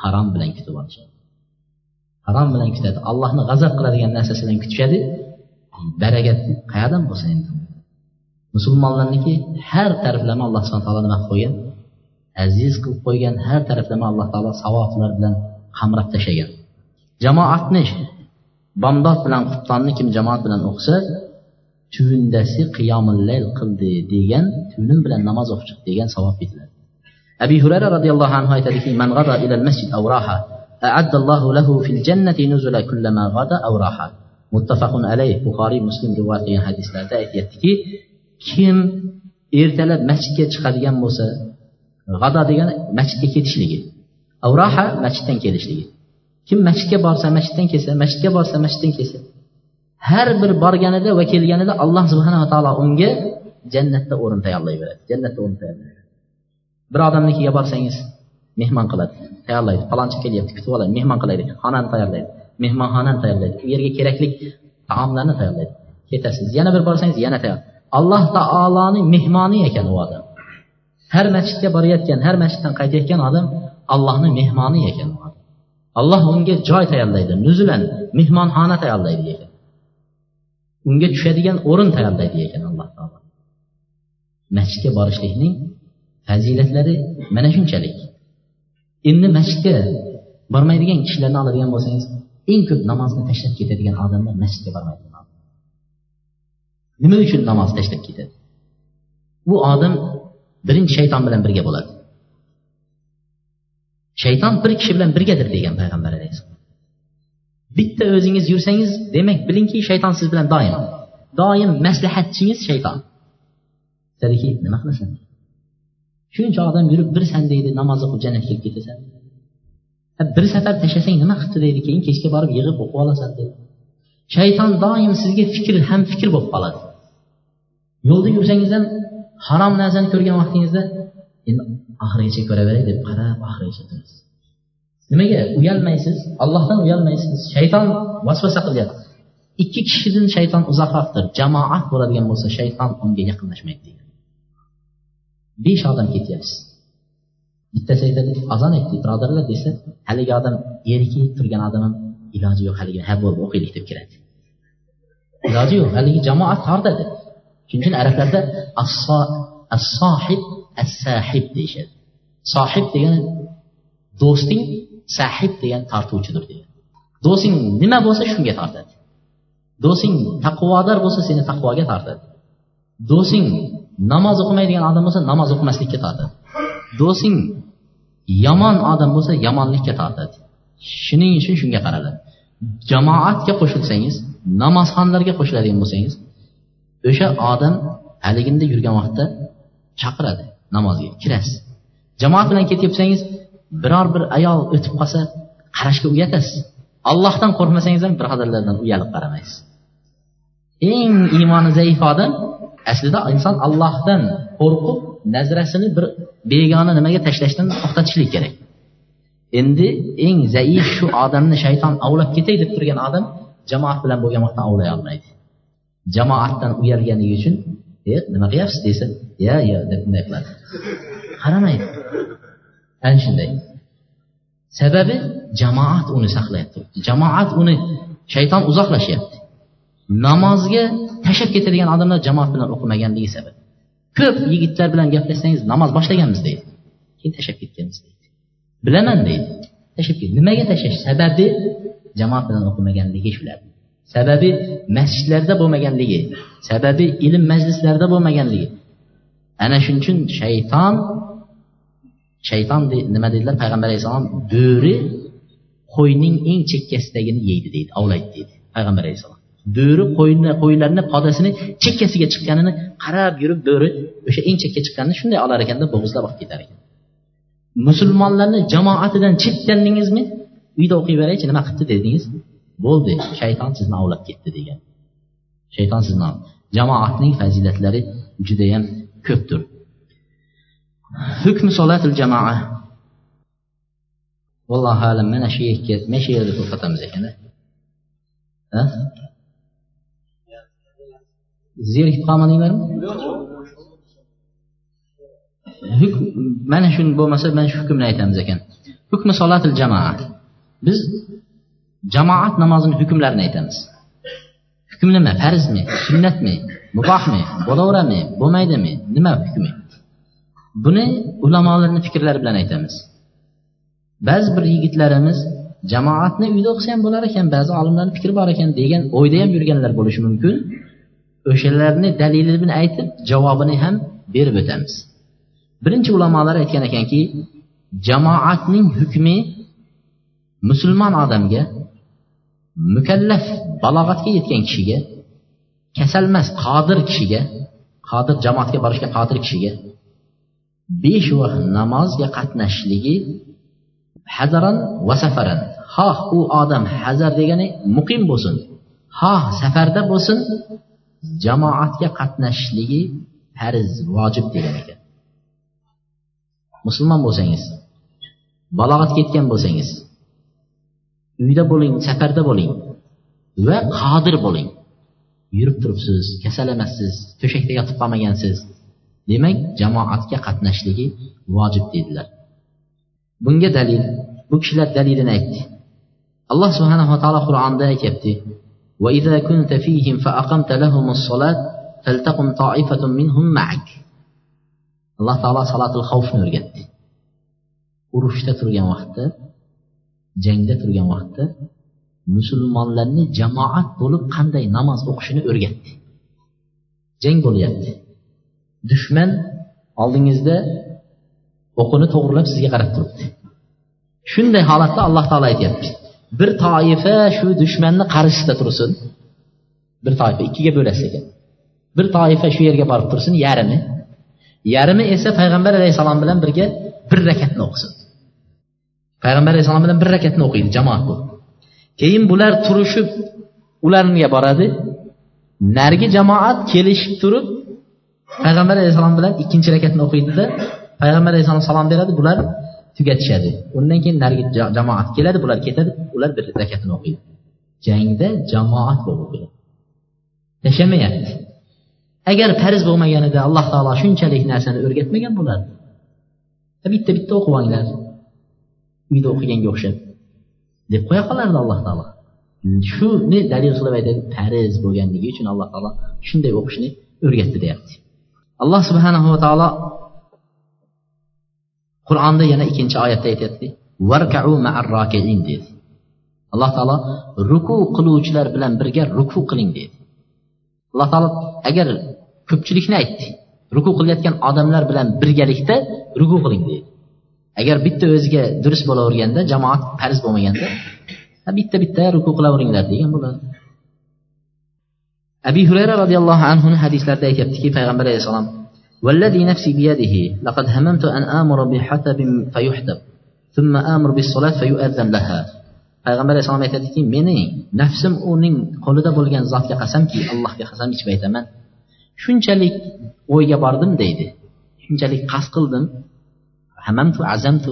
harom bilan kutib olishadi. Harom bilan kutadi. Allohni g'azab qiladigan narsasidan kutishadi barakat qayerdan bo'lsa endi musulmonlarniki har taraflama alloh subhana taolo nima qilib qo'ygan aziz qilib qo'ygan har taraflama alloh taolo savoblar bilan qamrab tashlagan. Jamoatni bomdod bilan quftonni kim jamoat bilan o'qisa tundasi qiyomillayl qildi degan tunim bilan namoz o'qib chiqdi degan savob beriladi abi hurayra roziyallohu anhu aytadiki man g'ada ila masjid aw raha أعد الله له في الجنة نزلا كلما غدا أو راحة muttafaqun alayh buxoriy muslim rivoyat qilgan hadislarda aytyaptiki kim ertalab masjidga chiqadigan bo'lsa g'ado degani masjidga ketishligi avraha masjiddan kelishligi Kim masjidga borsa masjiddan kelsa masjidga borsa masjiddan kelsa har bir borganida va kelganida alloh subhanava taolo unga jannatda o'rin tayyorlayveradi jannatda o'rin tayyorlayveradi bir odamnikiga borsangiz mehmon qiladi. Tayyorlaydi. Palonchi kelyapti kutib oladi. Mehmon qilaylik xonani tayyorlaydi. Mehmonxonani tayyorlaydi. U yerga kerakli taomlarni tayyorlaydi. Ketasiz. Yana bir borsangiz yana tayyor. Alloh taoloni mehmoni ekan u odam. Har masjidga borayotgan har masjiddan qaytayotgan odam allohni mehmoni ekan alloh unga joy tayyorlaydi nuzulan mehmonxona tayyorlaydi ekan. Unga tushadigan o'rin tayyorlaydi ekan alloh taolo. Masjidga borishlikning fazilatlari mana shunchalik. Endi masjidga bormaydigan kishilarni oladigan bo'lsangiz eng ko'p namozni tashlab ketadigan odamlar masjidga bormaydi. Nima uchun namoz tashlab ketadi? Bu odam birinchi shayton bilan birga bo'ladi. Shayton bir kishi bilan birgadir degan payg'ambar alayhissalom. Bitta o'zingiz yursangiz demak bilingki shayton siz bilan doim. Doim maslahatchingiz shayton. Aytadiki nima qilasan? Shuncha odam yurib bir san deydi namoz o'qib jannatga kirib ketasan. Bir safar tashlasang nima qilibdi deydi keyin kechga borib yig'ib o'qib olasan deydi. Shayton doim sizga fikr ham fikr bo'lib qoladi. Yo'lda yursangiz ham harom narsani ko'rgan vaqtingizda endi oxirigacha ko'raveray deb qarab oxirigacha turasiz. Nimaga? Uyalmaysiz? Allohdan uyalmaysiz? Shayton vasvasa qilyapti. Ikki kishidan shayton uzoqroqdir. Jamoat bo'ladigan bo'lsa shayton unga yaqinlashmaydi degan. Besh odam ketyapsiz. Bittasi aytadi azon aytdik birodarlar desa haligi odam erkak turgan odam ham iloji yo'q haligi ha bo'ldi o'qiylik deb kiradi. Iloji yo'q haligi jamoat tortadi shuning uchun arablarda as sohib assahib deyishadi. Sohib degani do'sting sahib degan tortuvchidir degan do'sting nima bo'lsa shunga tortadi. Do'sting taqvodor bo'lsa seni taqvoga tortadi. Do'sting namoz o'qimaydigan odam bo'lsa namoz o'qimaslikka tortadi. Do'sting yomon odam bo'lsa yomonlikka tortadi. Shuning uchun shunga qaraladi jamoatga qo'shilsangiz namozxonlarga qo'shiladigan bo'lsangiz o'sha odam haliginda yurgan vaqtda chaqiradi. Namozga kirasiz. Jamoat bilan ketyapsangiz biror bir ayol o'tib qolsa qarashga uyatasiz. Allohdan qo'rqmasangiz ham birodarlardan uyalib qaramaysiz. Eng iymoni zaif odam aslida inson allohdan qo'rqib nazrasini bir begona nimaga tashlashdan to'xtatishlik kerak. Endi eng zaif shu odamni shayton ovlab ketay deb turgan odam jamoat bilan bo'lgan vaqtda ovlay olmaydi. Jamoatdan uyalganligi uchun e nima qilyapsiz desa. Ya ya deb bunday qiladi qaramaydi ana shunday sababi jamoat uni saqlayapti jamoat uni shayton uzoqlashyapti namozga tashlab ketadigan odamlar jamoat bilan o'qimaganligi sabab ko'p yigitlar bilan gaplashsangiz namoz boshlaganmiz deydi. Keyin tashlab ketganmiz deydi. Bilaman deydi. Tashlab ket nimaga tashlash sababi jamoat bilan o'qimaganligi shular. Sababi masjidlarda bo'lmaganligi sababi ilm majlislarida bo'lmaganligi. Ana shuning uchun shayton shayton nima dedilar? Payg'ambar alayhissalom bo'ri qo'yning eng chekkasidagini yeydi deydi ovlaydi deydi payg'ambar alayhissalom. Bo'ri qo'yni qo'ylarni podasini chekkasiga chiqqanini qarab yurib bo'ri o'sha eng chekka chiqqanini shunday olar ekanda bo'g'izlab olib ketar ekan. Musulmonlarni jamoatidan chetlandingizmi uyda o'qiyveraychi nima qilibdi dedingiz? Bo'ldi shayton sizni ovlab ketdi degan. Shayton sizni jamoatning fazilatlari judayam ko'pdir. Hukm solatil jamoa. Vallohu alam mana shu yerga mana shu yerda to'xtatamiz ekan zerikib qolmadinglarmi mana shu bo'lmasa mana shu hukmni aytamiz ekan. Hukmi solatil jamoa. Biz jamoat namozini hukmlarini aytamiz. Hukm nima farzmi sunnatmi mubohmi bo'laveradimi bo'lmaydimi nima hukmi? Buni ulamolarni fikrlari bilan aytamiz. Ba'zi bir yigitlarimiz jamoatni uyda o'qisa ham bo'lar ekan ba'zi olimlarni fikri bor ekan degan o'yda ham yurganlar bo'lishi mumkin. O'shalarni dalilini aytib javobini ham berib o'tamiz. Birinchi ulamolar aytgan ekanki jamoatning hukmi musulmon odamga mukallaf balog'atga yetgan kishiga kasalmas qodir kishiga qodir jamoatga borishga qodir kishiga besh vaqt namozga qatnashishligi hazaran va safaran. Xoh u odam hazar degani muqim bo'lsin. Xoh safarda bo'lsin jamoatga qatnashishligi farz vojib degan ekan. Musulmon bo'lsangiz balog'atga yetgan bo'lsangiz uyda bo'ling safarda bo'ling va qodir bo'ling yurib turibsiz kasal emassiz to'shakda yotib qolmagansiz demak jamoatga qatnashishligi vojib deydilar bunga dalil bu kishilar dalilini aytdi alloh subhanava taolo qur'onda aytyapti وإذا كنت فيهم فأقمت لهم الصلاة فلتقم طائفة منهم معك alloh taolo salotul xavfni o'rgatdi urushda turgan vaqtda jangda turgan vaqtda musulmonlarni jamoat bo'lib qanday namoz o'qishini o'rgatdi. Jang bo'lyapti. Dushman oldingizda o'qini to'g'irlab sizga qarab turibdi. Shunday holatda alloh taolo aytyapti. Bir toifa shu dushmanni qarshisida tursin. Bir toifa ikkiga bo'lasiz ekan. Bir toifa shu yerga borib tursin yarimi. Yarimi esa payg'ambar alayhissalom bilan birga bir rakatni o'qisin. Payg'ambar alayhissalom bilan bir rakatni o'qiydi jamoat bo'lib keyin bular turishib ularga boradi. Narigi jamoat kelishib turib payg'ambar alayhissalom bilan ikkinchi rakatni o'qiydida payg'ambar alayhissalom salom beradi bular tugatishadi. Undan keyin narigi jamoat keladi bular ketadi ular bir rakatini o'qiydi. Jangda jamoat bo'lib o'qiydi. Tashlamayapti agar farz bo'lmaganida alloh taolo shunchalik narsani o'rgatmagan bo'lardi bitta bitta o'qib olinglar. Uyda o'qiganga o'xshab deb qo'ya qolardi alloh taolo. Shuni dalil qilib aytadi farz bo'lganligi uchun alloh taolo shunday o'qishni o'rgatdi deyapti. Alloh subhanahu va taolo qur'onda yana ikkinchi oyatda aytyapti dedi alloh taolo ruku qiluvchilar bilan birga ruku qiling dedi alloh taolo agar ko'pchilikni aytdi ruku qilayotgan odamlar bilan birgalikda ruku qiling deydi. agar bitta o'ziga durust bo'laverganda jamoat farz bo'lmaganda bitta bitta ruku qilaveringlar degan bo'ladi abi hurayra roziyallohu anhuni hadislarida aytyaptiki payg'ambar alayhissalom والذي نفسي بيده لقد هممت أن آمر بحتب فيحتب ثم آمر بالصلاة فيؤذن لها payg'ambar alayhissalom aytadiki meni nafsim uning qo'lida bo'lgan zotga qasamki allohga qasam ichib aytaman shunchalik o'yga bordim deydi shunchalik qasd qildim Hamamtu azamtu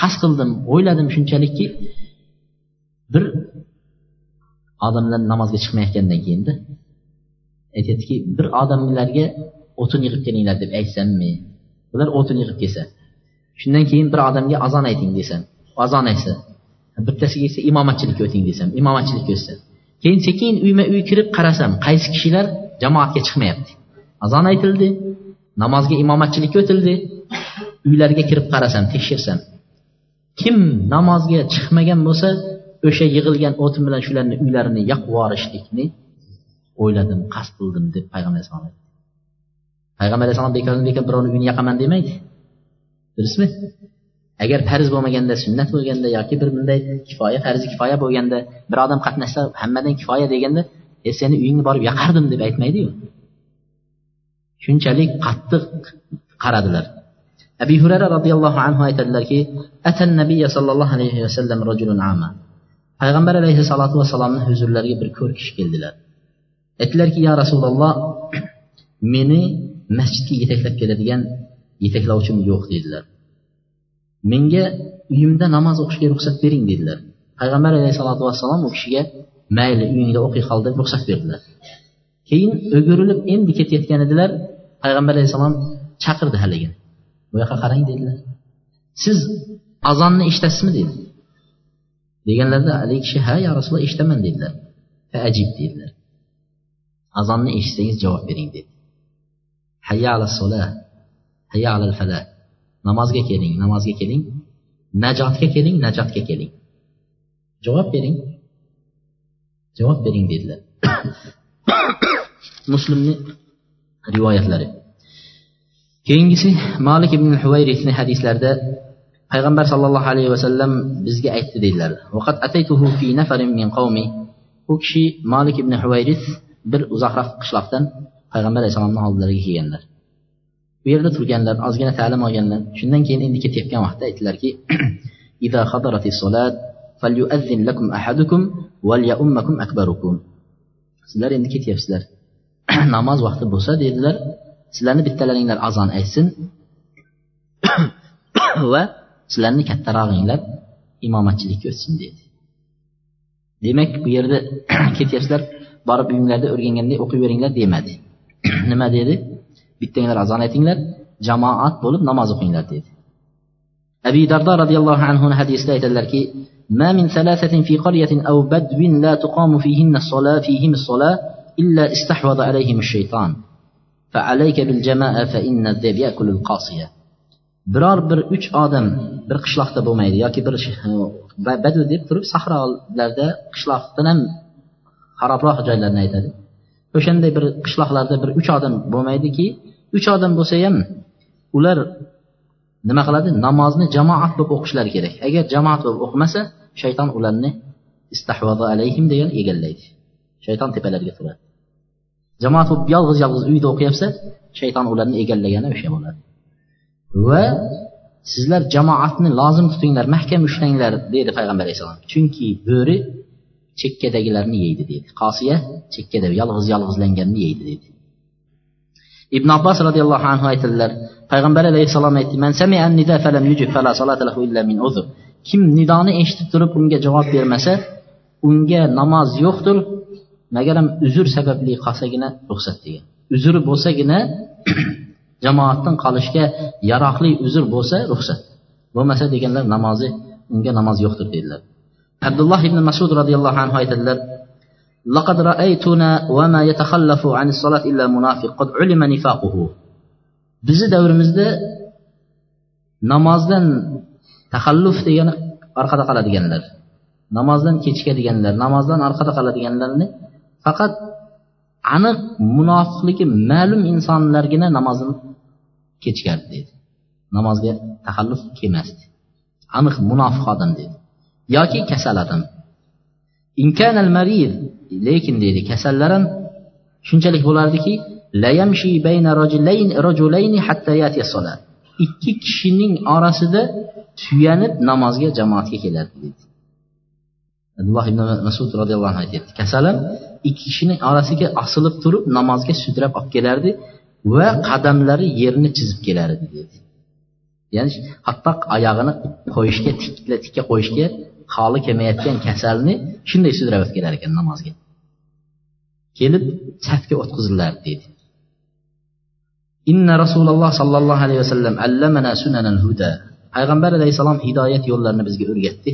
qasd qildim o'yladim shunchalikki. Bir odamlar namozga chiqmayotgandan keyinda aytyaptiki bir odamlarga o'tin yig'ib kelinglar deb aytsammi ular o'tin yig'ib kelsa shundan keyin bir odamga azon ayting desam azon aytsa bittasiga esa imomatchilikka o'ting desam imomatchilikka o'tsa. Keyin sekin uyma uy kirib qarasam qaysi kishilar jamoatga chiqmayapti? Azon aytildi namozga imomatchilikka o'tildi uylariga kirib qarasam tekshirsam kim namozga chiqmagan bo'lsa o'sha yig'ilgan o'tin bilan shularni uylarini yoqib yuborishlikni o'yladim qasd qildim deb payg'ambar alayhisalom aytdi. Payg'ambar alayhissalom bekordan bekor birovni uyini yoqaman demaydi. Durustmi? Agar farz bo'lmaganda sunnat bo'lganda yoki bir bunday kifoya farzi kifoya bo'lganda bir odam qatnashsa hammadan kifoya deganda e seni uyingni borib yoqardim deb aytmaydiyu. Shunchalik qattiq qaradilar. Abi hurara roziyallohu anhu aytadilarki atan nabiya sollallohu alayhi vasallam rajulun ama. Payg'ambar alayhissalotu vassalomni huzurlariga bir ko'r kishi keldilar. Aytdilarki ya rasululloh meni masjidga yetaklab keladigan yetaklovchim yo'q dedilar. Menga uyimda namoz o'qishga ruxsat bering dedilar. Payg'ambar alayhissalotu vassalom u kishiga mayli uyingda o'qiy qol deb ruxsat berdilar. Keyin o'girilib endi ketayotgan edilar. Payg'ambar alayhissalom chaqirdi haligini bu yoqqa qarang dedilar siz azonni eshitasizmi dedi deganlarida haligi kishi ha yo rasululloh eshitaman dedilar ajib dedilar azonni eshitsangiz javob bering dedi hayya ala sola hayya ala falah namozga keling namozga keling najotga keling najotga keling. Javob bering. Javob bering dedilar muslimni rivoyatlari keyingisi malik ibn huvayrini hadislarida payg'ambar sollallohu alayhi vasallam bizga aytdi deydilar u kishi malik ibn huvayris bir uzoqroq qishloqdan payg'ambar alayhissalomni oldilariga kelganlar. Bu yerda turganlar ozgina ta'lim olganlar. Shundan keyin endi ketayotgan vaqtda aytdilarki sizlar endi ketyapsizlar. Namoz vaqti bo'lsa dedilar sizlarni bittalaringlar azon aytsin va sizlarni kattarog'inglar imomatchilikka o'tsin dedi demak bu yerda ketyapsizlar borib uyinglarda o'rganganday o'qiyveringlar demadi nima dedi bittanglar azon aytinglar jamoat bo'lib namoz o'qinglar dedi abi dardo roziyallohu anhuni hadisida aytadilarki ما من ثلاثة في قرية أو بدو لا تقام فيهن الصلاة فيهم الصلاة إلا استحوذ عليهم الشيطان biror bir uch odam bir qishloqda bo'lmaydi yoki bir badu deb turib sahrolarda qishloqdan ham xarobroq joylarni aytadi. O'shanday bir qishloqlarda bir uch odam bo'lmaydiki uch odam bo'lsa ham ular nima qiladi? Namozni jamoat bo'lib o'qishlari kerak. Agar jamoat bo'lib o'qimasa shayton ularni istahvoza alayhim degan egallaydi. Shayton tepalariga turadi. Jamoat bo'lib yolg'iz yolg'iz uyda o'qiyapsa shayton ularni egallagani o'sha bo'ladi. Va sizlar jamoatni lozim tutinglar mahkam ushlanglar dedi payg'ambar alayhissalom. Chunki bo'ri chekkadagilarni yeydi dedi qosiya chekkada yolg'iz yolg'izlanganni yeydi dedi ibn abbos roziyallohu anhu aytadilar payg'ambar alayhissalom aytdi man kim nidoni eshitib turib unga javob bermasa unga namoz yo'qdir magaram uzr sababli qolsagina ruxsat degan uzri bo'lsagina jamoatdan qolishga yaroqli uzr bo'lsa ruxsat bo'lmasa deganlar namozi unga namoz yo'qdir dedilar abdulloh ibn masud roziyallohu anhu aytadilar لقد رأيتنا وما يتخلف عن الصلاة إلا منافق قد علم نفاقه bizni davrimizda namozdan taxalluf degani orqada qoladiganlar namozdan kechikadiganlar namozdan orqada qoladiganlarni faqat aniq munofiqligi ma'lum insonlargina namozini kechikardi dedi. Namozga taxalluf kelmasdi. Aniq munofiq odam dedi. Yoki kasal odam. Lekin deydi kasallar ham shunchalik bo'lardiki ikki kishining orasida suyanib namozga jamoatga kelardi deydi abdulloh ibn masud roziyallohu anhu aytyapti kasalim ikki kishini orasiga osilib turib namozga sudrab olib kelardi va qadamlari yerni chizib kelardi dedi. Ya'ni hatto oyog'ini qo'yishga tikla tikka qo'yishga holi kelmayotgan kasalni shunday sudrab olib kelar ekan namozga kelib safga o'tqizilardi dedi. Inna rasululloh sollallohu alayhi vasallam allamana sunanal huda. Payg'ambar alayhissalom hidoyat yo'llarini bizga o'rgatdi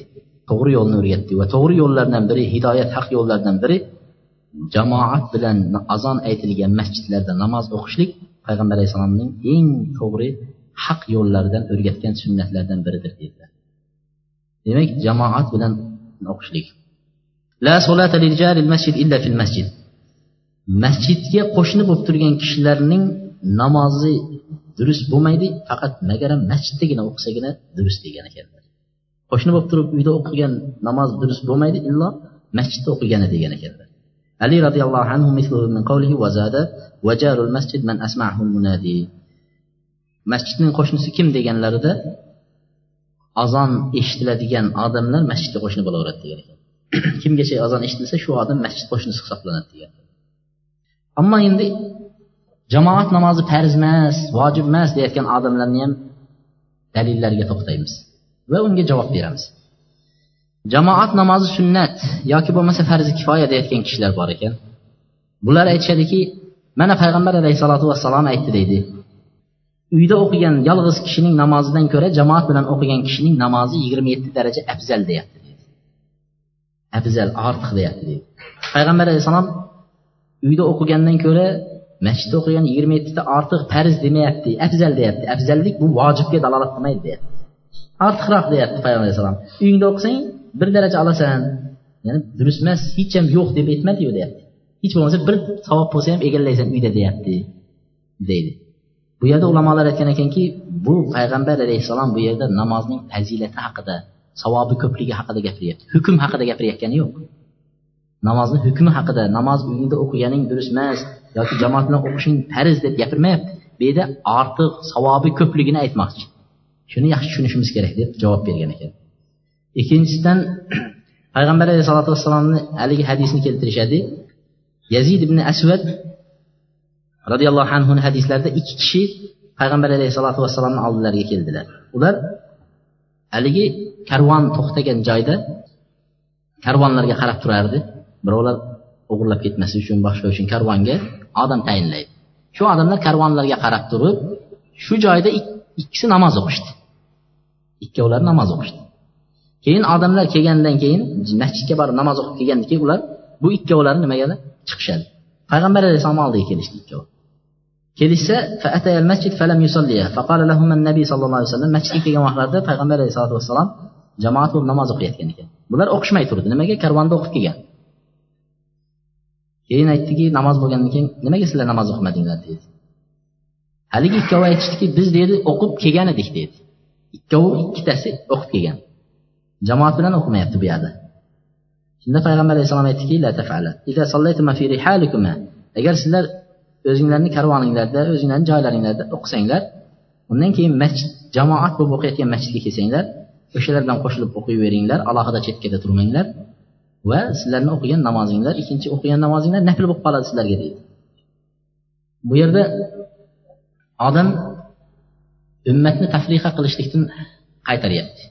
to'g'ri yo'lni o'rgatdi va to'g'ri yo'llardan biri hidoyat haq yo'llardan biri jamoat bilan azon aytilgan masjidlarda namoz o'qishlik payg'ambar alayhissalomning eng to'g'ri haq yo'llaridan o'rgatgan sunnatlardan biridir dedilar demak jamoat bilan o'qishlik. La solata lil masjid illa fil masjid. Masjidga qo'shni bo'lib turgan kishilarning namozi durust bo'lmaydi faqat magaram masjiddagina o'qisagina durust degan ekanlar qo'shni bo'lib turib uyda o'qigan namoz durust bo'lmaydi illo masjidda o'qigani degan ekanlar ali الله anhu min qawlihi قوله zada وجار masjid man أسمعه munadi. Masjidning qo'shnisi kim deganlarida azon eshitiladigan odamlar masjidga qo'shni bo'laveradi degan ekan. Kimgacha azon eshitilsa shu odam masjid qo'shnisi hisoblanadi degan. Ammo endi jamoat namozi farz emas vojib emas deyayotgan odamlarni ham dalillariga to'xtaymiz va unga javob beramiz. Jamoat namozi sunnat yoki bo'lmasa farzi kifoya deyotgan kishilar bor ekan. Bular aytishadiki mana payg'ambar alayhissalotu vassalom aytdi deydi. Uyda o'qigan yolg'iz kishining namozidan ko'ra jamoat bilan o'qigan kishining namozi yigirma yetti daraja afzal deyapti afzal ortiq deyapti deydi. Payg'ambar alayhissalom uyda o'qigandan ko'ra masjidda o'qigan yigirma yettita ortiq farz demayapti afzal deyapti. Afzallik bu vojibga dalolat qilmaydi deyapti. Ortiqroq deyapti payg'ambar alayhissalom. Uyingda o'qisang bir daraja olasan ya'ni durust emas hech ham yo'q deb aytmadiyu deyapti. Hech bo'lmasa bir savob bo'lsa ham egallaysan uyda deyapti deydi. Bu yerda ulamolar aytgan ekanki bu payg'ambar alayhissalom bu yerda namozning fazilati haqida savobi ko'pligi haqida gapiryapti. Hukm haqida gapirayotgani yo'q. Namozni hukmi haqida namoz uyingda o'qiganing durust emas yoki jamoat bilan o'qishing farz deb gapirmayapti. Bu yerda ortiq savobi ko'pligini aytmoqchi. Shuni yaxshi tushunishimiz kerak deb javob bergan ekan. Ikkinchisidan payg'ambar alayhisalotu vassalomni haligi hadisni keltirishadi. Yazid ibn asvad roziyallohu anhuni hadislarida ikki kishi payg'ambar alayhissalotu vassalomni oldilariga keldilar. Ular haligi karvon to'xtagan joyda karvonlarga qarab turardi. Birovlar o'g'irlab ketmaslik uchun boshqa uchun karvonga odam tayinlaydi. Shu odamlar karvonlarga qarab turib shu joyda ikkisi namoz o'qishdi. Ikkovlari namoz o'qishdi. Keyin odamlar kelgandan keyin masjidga borib namoz o'qib kelgandan keyin ular bu ikkovlari nimagalar chiqishadi. Payg'ambar alayhissalom oldiga kelishdi ikkovi. Kelishsa masjid falam yusalliya nabiy sallallohu alayhi vasallam masjidga kelgan vaqtlarida payg'ambar alayhisalotu vassalom jamoat bo'lib namoz o'qiyotgan ekan. Bular o'qishmay turdi. Nimaga? Karvonda o'qib kelgan. Keyin aytdiki namoz bo'lgandan keyin nimaga sizlar namoz o'qimadinglar? dedi. Haligi ikkovi aytishdiki biz dedi o'qib kelgan edik dedi. Ikkovi ikkitasi o'qib kelgan. Jamoat bilan o'qimayapti bu yerda. Shunda payg'ambar alayhissalom aytdiki agar sizlar o'zinglarni karvoninglarda o'zinglarni joylaringlarda o'qisanglar undan keyin masjid jamoat bo'lib o'qiyotgan masjidga kelsanglar o'shalar bilan qo'shilib o'qiyveringlar alohida chekkada turmanglar va sizlarni o'qigan namozinglar ikkinchi o'qigan namozinglar nafl bo'lib qoladi sizlarga deydi. Bu yerda odam ummatni tafriqa qilishlikdan qaytaryapti.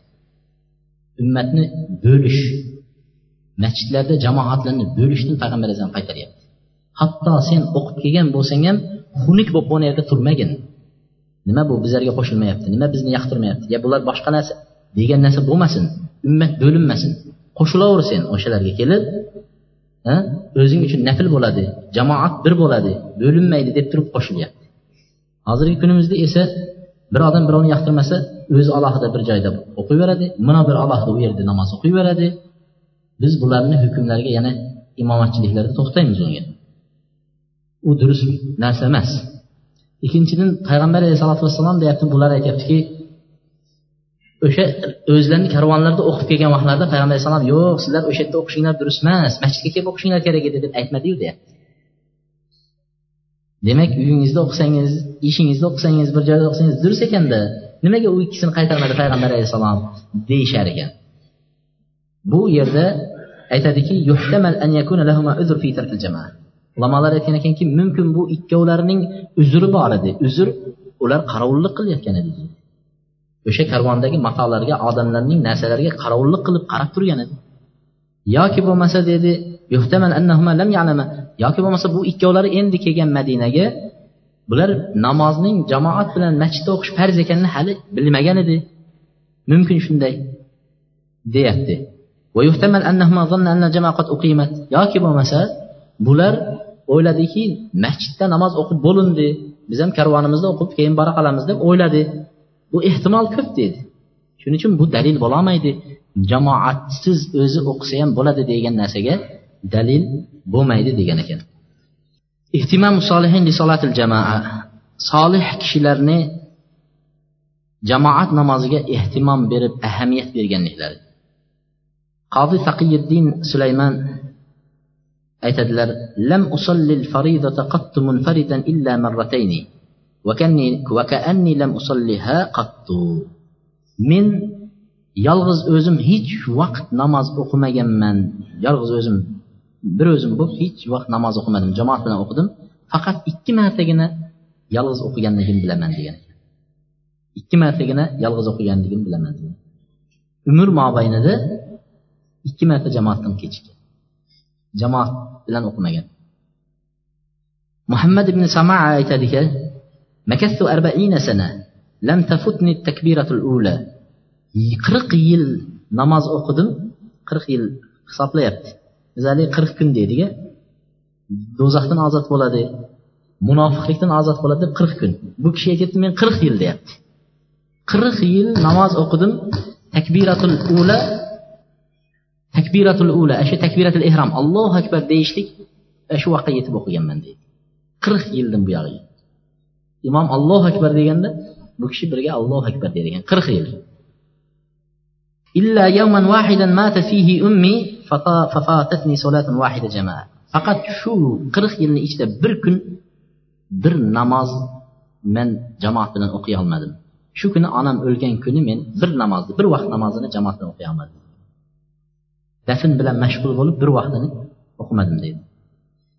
Ummatni bo'lish masjidlarda jamoatlarni bo'lishdan payg'ambar alayhisalom qaytaryapti hatto sen o'qib kelgan bo'lsang ham xunuk bo'lib bu yerda turmagin nima bu bizlarga qo'shilmayapti nima bizni yoqtirmayapti ya bular boshqa narsa degan narsa bo'lmasin ummat bo'linmasin qo'shilaver sen o'shalarga kelib o'zing uchun nafl bo'ladi jamoat bir bo'ladi bo'linmaydi deb turib qo'shilyapti hozirgi kunimizda esa bir odam birovni yoqtirmasa o'zi alohida bir joyda o'qiyveradi mana bir alohida u yerda namoz o'qiyveradi biz bularni hukmlariga yana imomatchiliklarda to'xtaymiz unga. U durust narsa emas. İkkinchidan payg'ambar alayhisalotu vassalom deyapti bular aytyaptiki o'sha o'zlarini karvonlarda o'qib kelgan vaqtlarida payg'ambar alayhissalom yo'q sizlar o'sha yerda o'qishinglar durust emas masjidga kelib o'qishinglar kerak edi deb aytmadiyu deyapti demak uyingizda o'qisangiz ishingizda o'qisangiz bir joyda o'qisangiz durust ekanda nimaga u ikkisini qaytarmadi payg'ambar alayhissalom deyishar ekan. Bu yerda aytadiki ulamolar aytgan ekanki mumkin bu ikkovlarining uzri bor edi. Uzr ular qorovullik qilayotgan edi. O'sha karvondagi matolarga odamlarning narsalariga qorovullik qilib qarab turgan edi. Yoki bo'lmasa dedi yoki bo'lmasa bu ikkovlari endi kelgan madinaga bular namozning jamoat bilan masjidda o'qish farz ekanini hali bilmagan edi mumkin shunday deyapti yoki bo'lmasa bular o'yladiki masjidda namoz o'qib bo'lindi biz ham karvonimizda o'qib keyin bora qolamiz deb o'yladi bu ehtimol ko'p dedi shuning uchun bu dalil bo'lolmaydi jamoatsiz o'zi o'qisa ham bo'ladi degan narsaga dalil bo'lmaydi degan ekan. Ehtimam solihin solatil jamoa solih kishilarni jamoat namoziga ehtimom berib ahamiyat berganliklari. Qozi faqiyiddin sulaymon aytadilar lam usallil faridata qattu munfaridan illa marratayni va ka'anni lam usalliha qattu. Men yolg'iz o'zim hech vaqt namoz o'qimaganman. Yolg'iz o'zim bir o'zim bo'lib hech vaqt namoz o'qimadim jamoat bilan o'qidim. Faqat ikki martagina yolg'iz o'qiganligimni bilaman degan. Ikki martagina yolg'iz o'qiganligimni bilaman umr mobaynida ikki marta jamoatdan kechikkan jamoat bilan o'qimagan. Muhammad ibn samaa aytadiki makastu arbaina sana lam tafutni takbiratul ula. Qirq yil namoz o'qidim qirq yil hisoblayapti. biz haligi qirq kun deydik do'zaxdan ozod bo'ladi munofiqlikdan ozod bo'ladi deb qirq kun bu kishi aytyapti men qirq yil deyapti qirq yil namoz o'qidim takbiratul ula takbiratul ula shu takbiratul ehrom allohu akbar deyishlik shu vaqtga yetib o'qiganman deydi qirq yildan buyog'iga imom allohu akbar deganda bu kishi birga allohu akbar deydi ekan qirq yil إلا يوما واحدا مات فيه أمي ففاتتني صلاة واحدة جماعة. فقط شو قرخ يلن إجتا بركن بر نماز من جماعة بنا أقيا المدن. شو كنا أنا ألغن كنا من بر نماز بر وقت نمازنا جماعة بنا أقيا المدن. دفن بلا مشغول غلو بر وقت أقيا المدن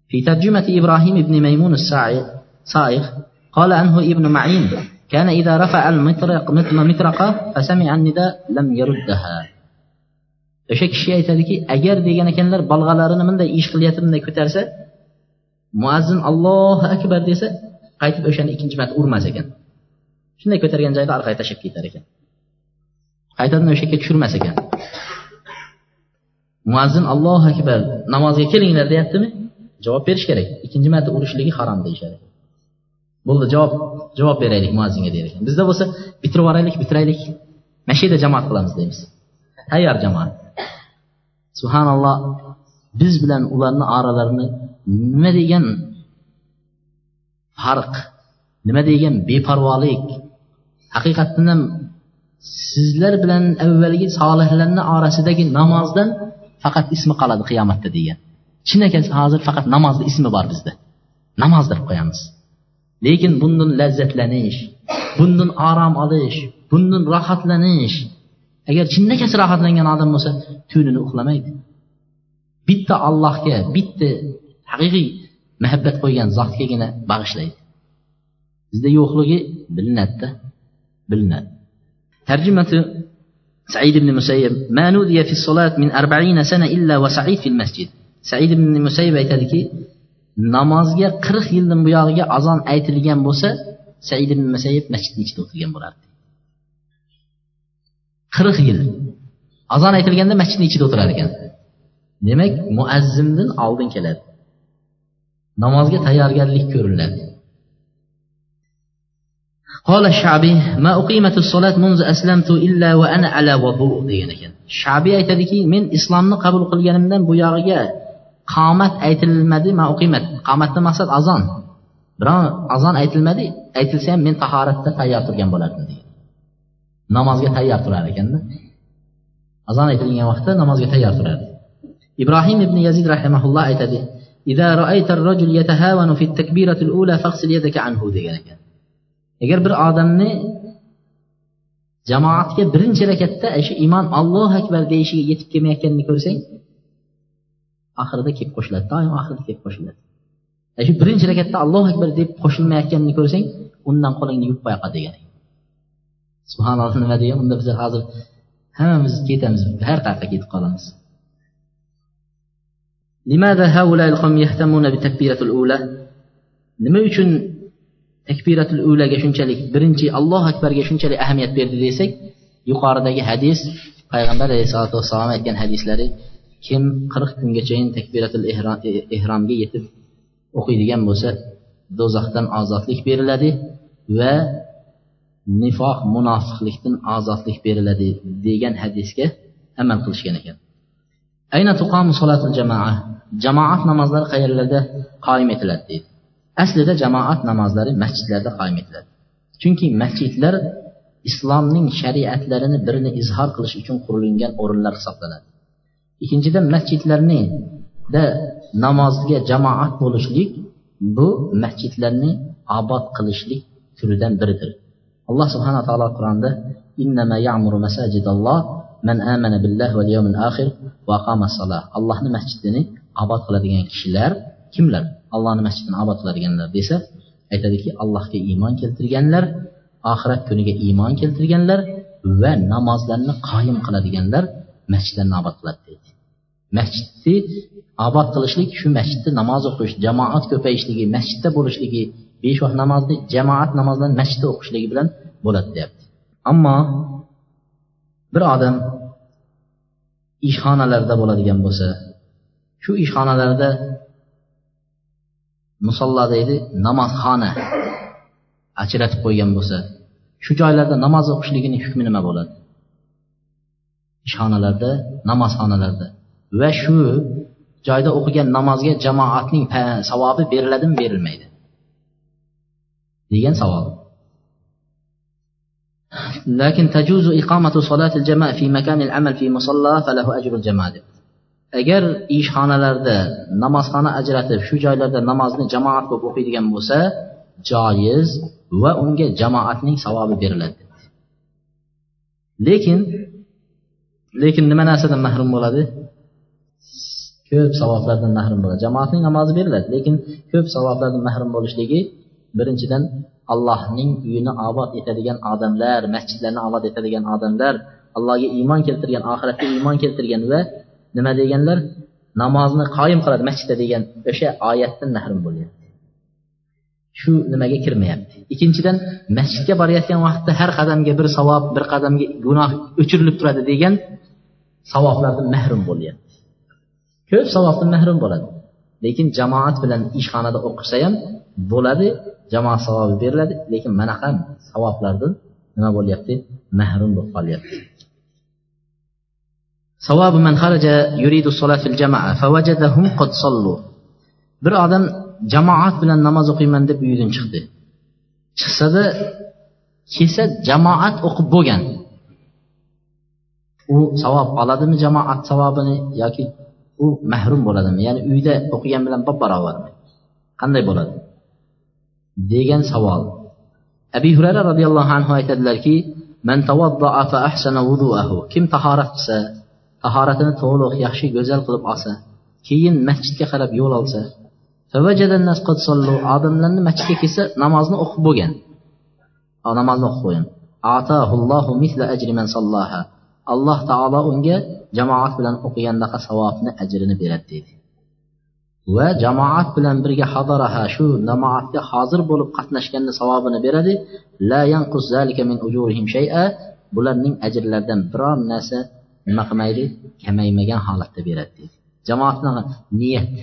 في ترجمة إبراهيم بن ميمون الصائغ قال أنه ابن معين كان إذا رفع المطرق مثل مطرقة فسمع النداء لم يردها. O'sha kishi aytadiki agar degan ekanlar balg'alarini bunday ish qilyapti bunday ko'tarsa muazzin allohu akbar desa qaytib o'shani ikkinchi marta urmas ekan. Shunday ko'targan joyda orqaga tashlab ketar ekan. Qaytadan o'sha yerga tushirmas ekan. Muazzin allohu akbar namozga kelinglar deyaptimi? Javob berish kerak. Ikkinchi marta urishligi harom deyishadi. Bo'ldi javob javob beraylik muazzinga deyar ekan bizda bo'lsa bitirib yuboraylik bitiraylik. Mana shu yerda jamoat qilamiz deymiz. Tayyor jamoat. Subhanalloh biz bilan ularni oralarini nima degan farq nima degan beparvolik haqiqatdan ham sizlar bilan avvalgi solihlarni orasidagi namozdan faqat ismi qoladi qiyomatda degan. Chinakasi hozir faqat namozni ismi bor bizda. Namoz deb qo'yamiz. Lekin bundan lazzatlanish bundan orom olish bundan rohatlanish agar chinakasi rohatlangan odam bo'lsa tunini uxlamaydi bitta allohga bitta haqiqiy muhabbat qo'ygan zotgagina bag'ishlaydi bizda yo'qligi bilinadida bilinadi ترجمة سعيد بن مسيب ما نودي في الصلاة من أربعين سنة إلا وسعيد في المسجد سعيد بن مسيب aytadiki namozga qirq yildan buyog'iga azon aytilgan bo'lsa said ibn masayib masjidni ichida o'tirgan bo'lardi qirq yil azon aytilganda masjidni ichida o'tirar ekan demak muazzindan oldin keladi namozga tayyorgarlik ko'riladi قال الشعبي ما أقيمت الصلاة منذ أسلمت إلا وأنا على وضوء degan ekan shabiy aytadiki men islomni qabul qilganimdan buyog'iga qomat aytilmadi ma uqimat qomatdan maqsad azon biron azon aytilmadi aytilsa ham men tahoratda tayyor turgan bo'lardim degan namozga tayyor turar ekanda. Azon aytilgan vaqtda namozga tayyor turadi ibrohim ibn yazid rahimaulloh aytadi degan ekan. Agar bir odamni jamoatga birinchi rakatda shu imom allohu akbar deyishiga yetib kelmayotganini ko'rsang oxirida kelib qo'shiladi doim oxirida kelib qo'shiladi. Shu birinchi rakatda allohu akbar deb qo'shilmayotganini ko'rsang undan qo'lingni yuvib qo'yaqa degan subhanalloh nima degan unda biz hozir hammamiz ketamiz har tarafga ketib qolamiz. Nima uchun takbiratul ulaga shunchalik birinchi allohu akbarga shunchalik ahamiyat berdi desak yuqoridagi hadis payg'ambar alayhisalotu vassalom aytgan hadislari kim qirq kungachayin takbiratul ehromga yetib o'qiydigan bo'lsa do'zaxdan ozodlik beriladi va nifoq munofiqlikdan ozodlik beriladi degan hadisga amal qilishgan ekan. Ayna tuqomu solatul jamoa. Jamoat namozlari qayerlarda qoyim etiladi deydi. Aslida jamoat namozlari masjidlarda qoyim etiladi. Chunki masjidlar islomning shariatlarini birini izhor qilish uchun qurilgan o'rinlar hisoblanadi. Ikkinchidan masjidlarnida namozga jamoat bo'lishlik bu masjidlarni obod qilishlik turidan biridir. Alloh subhana taolo qur'onda innama ya'muru masajidalloh man amana billah val yawmil akhir va aqama salah allohni masjidini obod qiladigan kishilar kimlar allohni masjidini obod qiladiganlar desa aytadiki allohga iymon keltirganlar oxirat kuniga iymon keltirganlar va namozlarni qoyim qiladiganlar masjidlarni obod qiladi deydi. Masjidni obod qilishlik shu masjidda namoz o'qish jamoat ko'payishligi masjidda bo'lishligi besh vaqt namozni jamoat namozlarini masjidda o'qishligi bilan bo'ladi deyapti. Ammo bir odam ishxonalarda bo'ladigan bo'lsa shu ishxonalarda musolla deydi namozxona ajratib qo'ygan bo'lsa shu joylarda namoz o'qishligini hukmi nima bo'ladi? Ishxonalarda namozxonalarda. Va shu joyda o'qigan namozga jamoatning savobi beriladimi berilmaydi? degan savol لكن تجوز إقامة صلاة الجماعة في مكان العمل في مصلى فله أجر الجماعة agar ishxonalarda namozxona ajratib shu joylarda namozni jamoat qilib o'qiydigan bo'lsa joiz va unga jamoatning savobi beriladi lekin lekin nima narsadan mahrum bo'ladi ko'p savoblardan mahrum bo'ladi jamoatning namozi beriladi lekin ko'p savoblardan mahrum bo'lishligi birinchidan allohning uyini obod etadigan odamlar masjidlarni obod etadigan odamlar allohga iymon keltirgan oxiratga iymon keltirgan va nima deganlar? Namozni qoyim qiladi masjidda degan o'sha oyatdan mahrum bo'lyapti. Shu nimaga kirmayapti? Ikkinchidan masjidga borayotgan vaqtda har qadamga bir savob bir qadamga gunoh o'chirilib turadi degan savoblardan mahrum bo'lyapti. Ko'p savobdan mahrum bo'ladi. Lekin jamoat bilan ishxonada o'qisa ham bo'ladi jamoat savobi beriladi lekin manaqa savoblardan nima bo'lyapti? Mahrum bo'lib qolyapti. Savobi man xaraja yuridu fil jamaa fawajadahum qad sallu. Bir odam jamoat bilan namoz o'qiyman deb uyidan chiqdi. Chiqsada kelsa jamoat o'qib bo'lgan. U savob oladimi jamoat savobini yoki u mahrum bo'ladimi? Ya'ni uyda o'qigan bilan bab barobarmi qanday bo'ladi degan savol. Abi hurayra roziyallohu anhu aytadilarki man fa ahsana wudu'ahu. Kim tahorat qilsa tahoratini to'liq yaxshi go'zal qilib olsa keyin masjidga qarab yo'l olsa odamlarni masjidga kelsa namozni o'qib bo'lgan. Namozni o'qib qo'ygan alloh taolo unga jamoat bilan o'qigandaqa savobni ajrini beradi deydi. Va jamoat bilan birga hadaraha shu namoatga hozir bo'lib qatnashganni savobini beradi. La yanqus zalika min ujurihim shay'a. Bularning ajrlaridan biror narsa nima qilmaydi? Kamaymagan holatda beradi. Deydi jamoat niyat.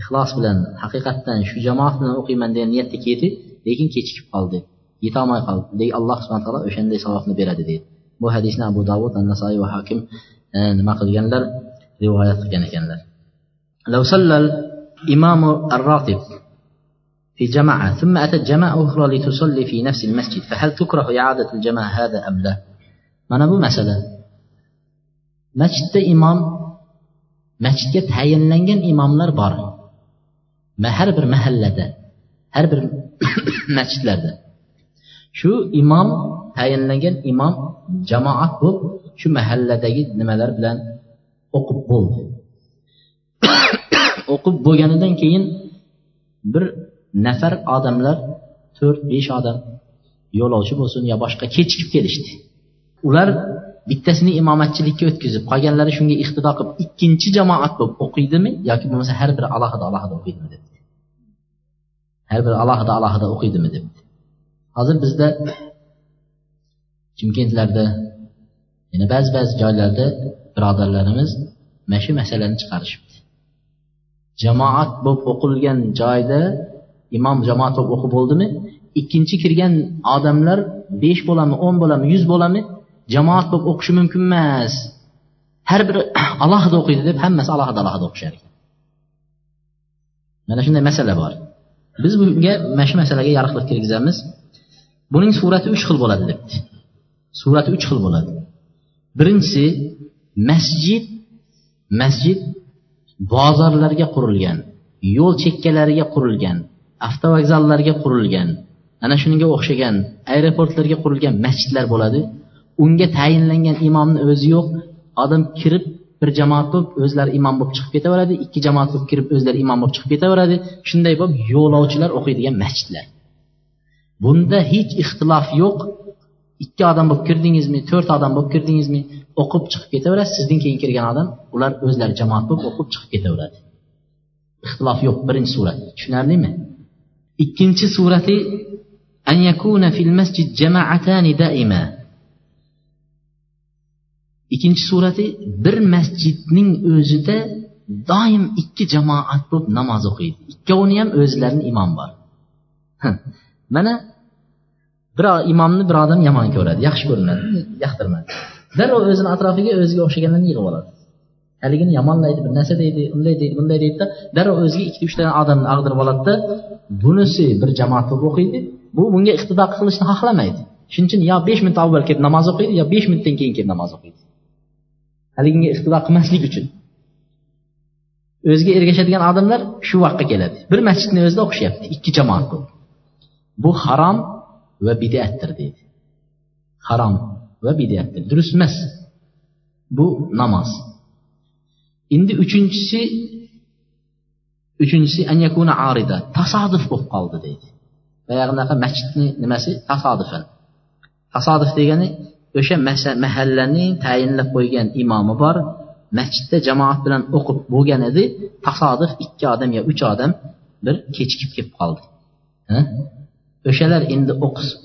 Ixlos bilan haqiqatdan shu jamoat bilan o'qiyman degan niyatda keldi lekin kechikib qoldi. Yetolmay qoldi. Lekin alloh subhana taolo o'shanday savobni beradi deydi. Bu hadisni abu davud nasoiy va hokim e, nima qilganlar? rivoyat qilgan ekanlar لو صلى الإمام الراتب في جماعة ثم أتت جماعة أخرى لتصلي في نفس المسجد فهل تكره إعادة الجماعة هذا أم لا؟ mana bu masala masjidda imom masjidga tayinlangan imomlar bor har bir mahallada har bir masjidlarda shu imom tayinlangan imom jamoat bo'lib shu mahalladagi nimalar bilan o'qib bo'ldi. O'qib bo'lganidan keyin bir nafar odamlar to'rt besh odam yo'lovchi bo'lsin yo boshqa kechikib kelishdi. Ular bittasini imomatchilikka o'tkazib qolganlari shunga iqtido qilib ikkinchi jamoat bo'lib o'qiydimi yoki bo'lmasa har biri alohida alohida o'qiydimi debdi. Har biri alohida alohida o'qiydimi debdi. Hozir bizda chimkentlarda yana ba'zi ba'zi joylarda birodarlarimiz mana shu masalani chiqarishibdi. Jamoat bo'lib o'qilgan joyda imom jamoat bo'lib o'qib bo'ldimi? Ikkinchi kirgan odamlar besh bo'lami o'n bo'lami yuz bo'lami jamoat bo'lib o'qishi mumkin emas. Har biri alohida o'qiydi deb hammasi alohida alohida o'qishar ekan. Mana shunday masala bor. Biz bunga mana shu masalaga yorug'lik kirgizamiz. Buning surati uch xil bo'ladi debdi. Surati uch xil bo'ladi. Birinchisi masjid masjid bozorlarga qurilgan yo'l chekkalariga qurilgan avtovokzallarga qurilgan ana shunga o'xshagan aeroportlarga qurilgan masjidlar bo'ladi. Unga tayinlangan imomni o'zi yo'q. Odam kirib bir jamoat bo'lib o'zlari imom bo'lib chiqib ketaveradi ikki jamoat bo'lib kirib o'zlari imom bo'lib chiqib ketaveradi. Shunday bo'lib yo'lovchilar o'qiydigan masjidlar. Bunda hech ixtilof yo'q. Ikki odam bo'lib kirdingizmi to'rt odam bo'lib kirdingizmi? O'qib chiqib ketaverasiz. Sizdan keyin kirgan odam ular o'zlari jamoat bo'lib o'qib chiqib ketaveradi. Ixtilof yo'q birinchi surat. Tushunarlimi? Ikkinchi surati an yakuna fil masjid jama'atani daima. Ikkinchi surati bir masjidning o'zida doim ikki jamoat bo'lib namoz o'qiydi. Ikkovini ham o'zlarini imom bor. Mana bir imomni bir odam yomon ko'radi. Yaxshi ko'rinadi. Yoqtirmadi darrov o'zini atrofiga o'ziga o'xshaganlarni yig'ib oladi. Haligini yomonlaydi bir narsa deydi unday deydi bunday deydida darrov o'ziga ikkita uchta odamni ag'dirib oladida bunisi bir jamoat bo'lib o'qiydi. Bu bunga iqtido qilishni xohlamaydi. Shuning uchun yo besh minut avval kelib namoz o'qiydi yo besh minutdan keyin kelib namoz o'qiydi. Haligiga iqtido qilmaslik uchun. O'ziga ergashadigan odamlar shu vaqtga keladi. Bir masjidni o'zida o'qishyapti ikki jamoat bu harom va bidatdir deydi. Harom. Va bidatdir durust emas. Bu namoz. Endi uchinchisi uchinchisi anyakuna arida tasodif bo'lib qoldi deydi. Boyaginaqa masjidni nimasi? Tasodifan. Tasodif degani o'sha mahallaning tayinlab qo'ygan imomi bor. Masjidda jamoat bilan o'qib bo'lgan edi. Tasodif ikki odam yo uch odam bir kechikib kelib qoldi. O'shalar endi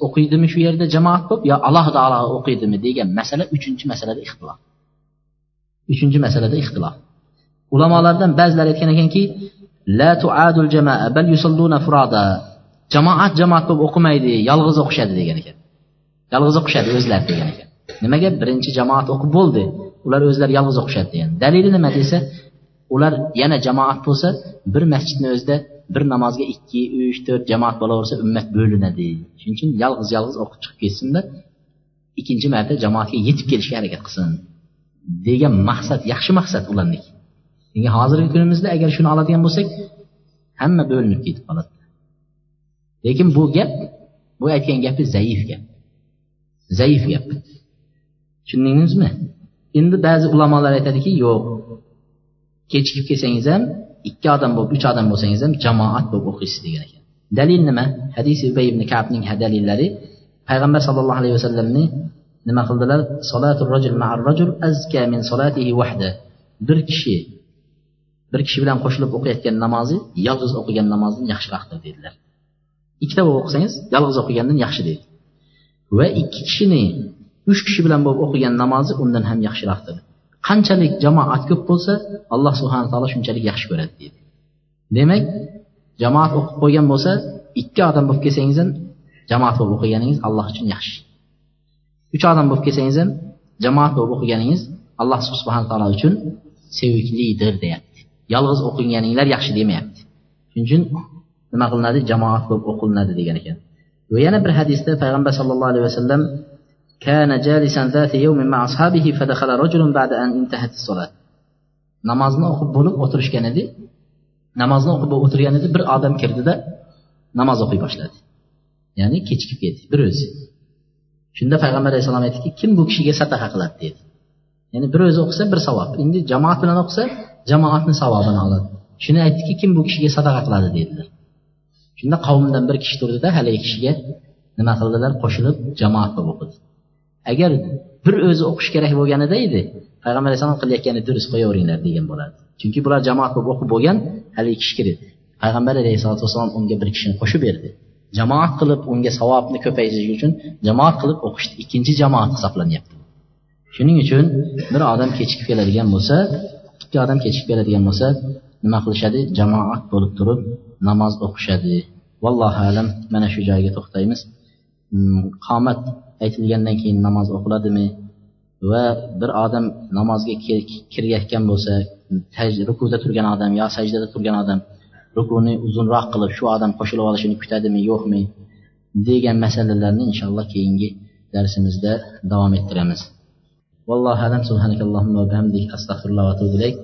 o'qiydimi shu yerda jamoat bo'lib yo alohida alohida o'qiydimi degan masala uchinchi masalada ixtilof uchinchi masalada ixtilof ulamolardan ba'zilari aytgan ekanki la tuadul jamaa bal yusalluna furada. Jamoat jamoat bo'lib o'qimaydi yolg'iz o'qishadi degan ekan. Yolg'iz o'qishadi o'zlari degan ekan. Nimaga? Birinchi jamoat o'qib bo'ldi ular o'zlari yolg'iz o'qishadi degan. Dalili nima desa ular yana jamoat bo'lsa bir masjidni o'zida bir namozga ikki uch to'rt jamoat bo'laversa ummat bo'linadi. Shuning uchun yolg'iz yolg'iz o'qib chiqib ketsinda ikkinchi marta jamoatga yetib kelishga harakat qilsin. Degan maqsad yaxshi maqsad ularniki chunki hozirgi kunimizda agar shuni oladigan bo'lsak hamma bo'linib ketib qoladi. Lekin bu gap bu aytgan gapi zaif gap. Zaif gap. Tushundingizmi? Endi ba'zi ulamolar aytadiki yo'q. Kechikib kelsangiz ham ikki odam bo'lib uch odam bo'lsangiz ham jamoat bo'lib o'qiysiz degan ekan. Dalil nima? Hadis ubay ibn kabning dalillari payg'ambar sallallohu alayhi vasallamni nima qildilar? Solatul rajul ma'ar rajul azka min solatihi wahda. Bir kishi bir kishi bilan qo'shilib o'qiyotgan namozi yolg'iz o'qigan namozdan yaxshiroqdir dedilar. Ikkita bo'lib o'qisangiz yolg'iz o'qigandan yaxshi deydi va ikki kishini uch kishi bilan bo'lib o'qigan namozi undan ham yaxshiroqdir qanchalik jamoat ko'p bo'lsa alloh subhana taolo shunchalik yaxshi ko'radi deydi. Demak jamoat o'qib qo'ygan bo'lsa ikki odam bo'lib kelsangiz ham jamoat bo'lib o'qiganingiz alloh uchun yaxshi. Uch odam bo'lib kelsangiz ham jamoat bo'lib o'qiganingiz alloh subhana taolo uchun seviklidir deyapti. Yolg'iz o'qiganinglar yaxshi demayapti. Shuning uchun nima qilinadi? Jamoat bo'lib o'qilinadi degan ekan. Va yana bir hadisda payg'ambar sallallohu alayhi vasallam كان جالسا ذات يوم مع أصحابه فدخل رجل بعد أن انتهت الصلاة namozni o'qib bo'lib o'tirishgan edi namozni o'qib o'tirgan edi bir odam kirdida namoz o'qiy boshladi ya'ni kechikib ketdi bir o'zi shunda payg'ambar alayhissalom aytdiki kim bu kishiga sadaqa qiladi dedi ya'ni bir o'zi o'qisa bir savob endi jamoat bilan o'qisa jamoatni savobini oladi shuni aytdiki kim bu kishiga sadaqa qiladi dedilar shunda qavmdan bir kishi turdida haligi kishiga nima qildilar qo'shilib jamoat bo'lib o'qidi Agar bir o'zi o'qish kerak bo'lganida edi payg'ambar alayhissalom qilayotgani durust qo'yaveringlar degan bo'lardi chunki bular jamoat bo'lib o'qib bo'lgan haligi kishi kirdi payg'ambar alayhisalotu vassalom unga bir kishini qo'shib berdi. Jamoat qilib unga savobni ko'paytirish uchun jamoat qilib o'qishdi ikkinchi jamoat hisoblanyapti. Shuning uchun bir odam kechikib keladigan bo'lsa ikki odam kechikib keladigan bo'lsa nima qilishadi? Jamoat bo'lib turib namoz o'qishadi. Vallohu alam mana shu joyga to'xtaymiz. Hmm, qomat aytilgandan keyin namoz o'qiladimi? Va bir odam namozga kirayotgan bo'lsa rukuda turgan odam yo sajdada turgan odam rukuni uzunroq qilib shu odam qo'shilib olishini kutadimi yo'qmi? degan masalalarni inshaalloh keyingi darsimizda davom ettiramiz. Vallohu alam subhanakallohumma va bihamdik astag'firulloh va atubu ilayk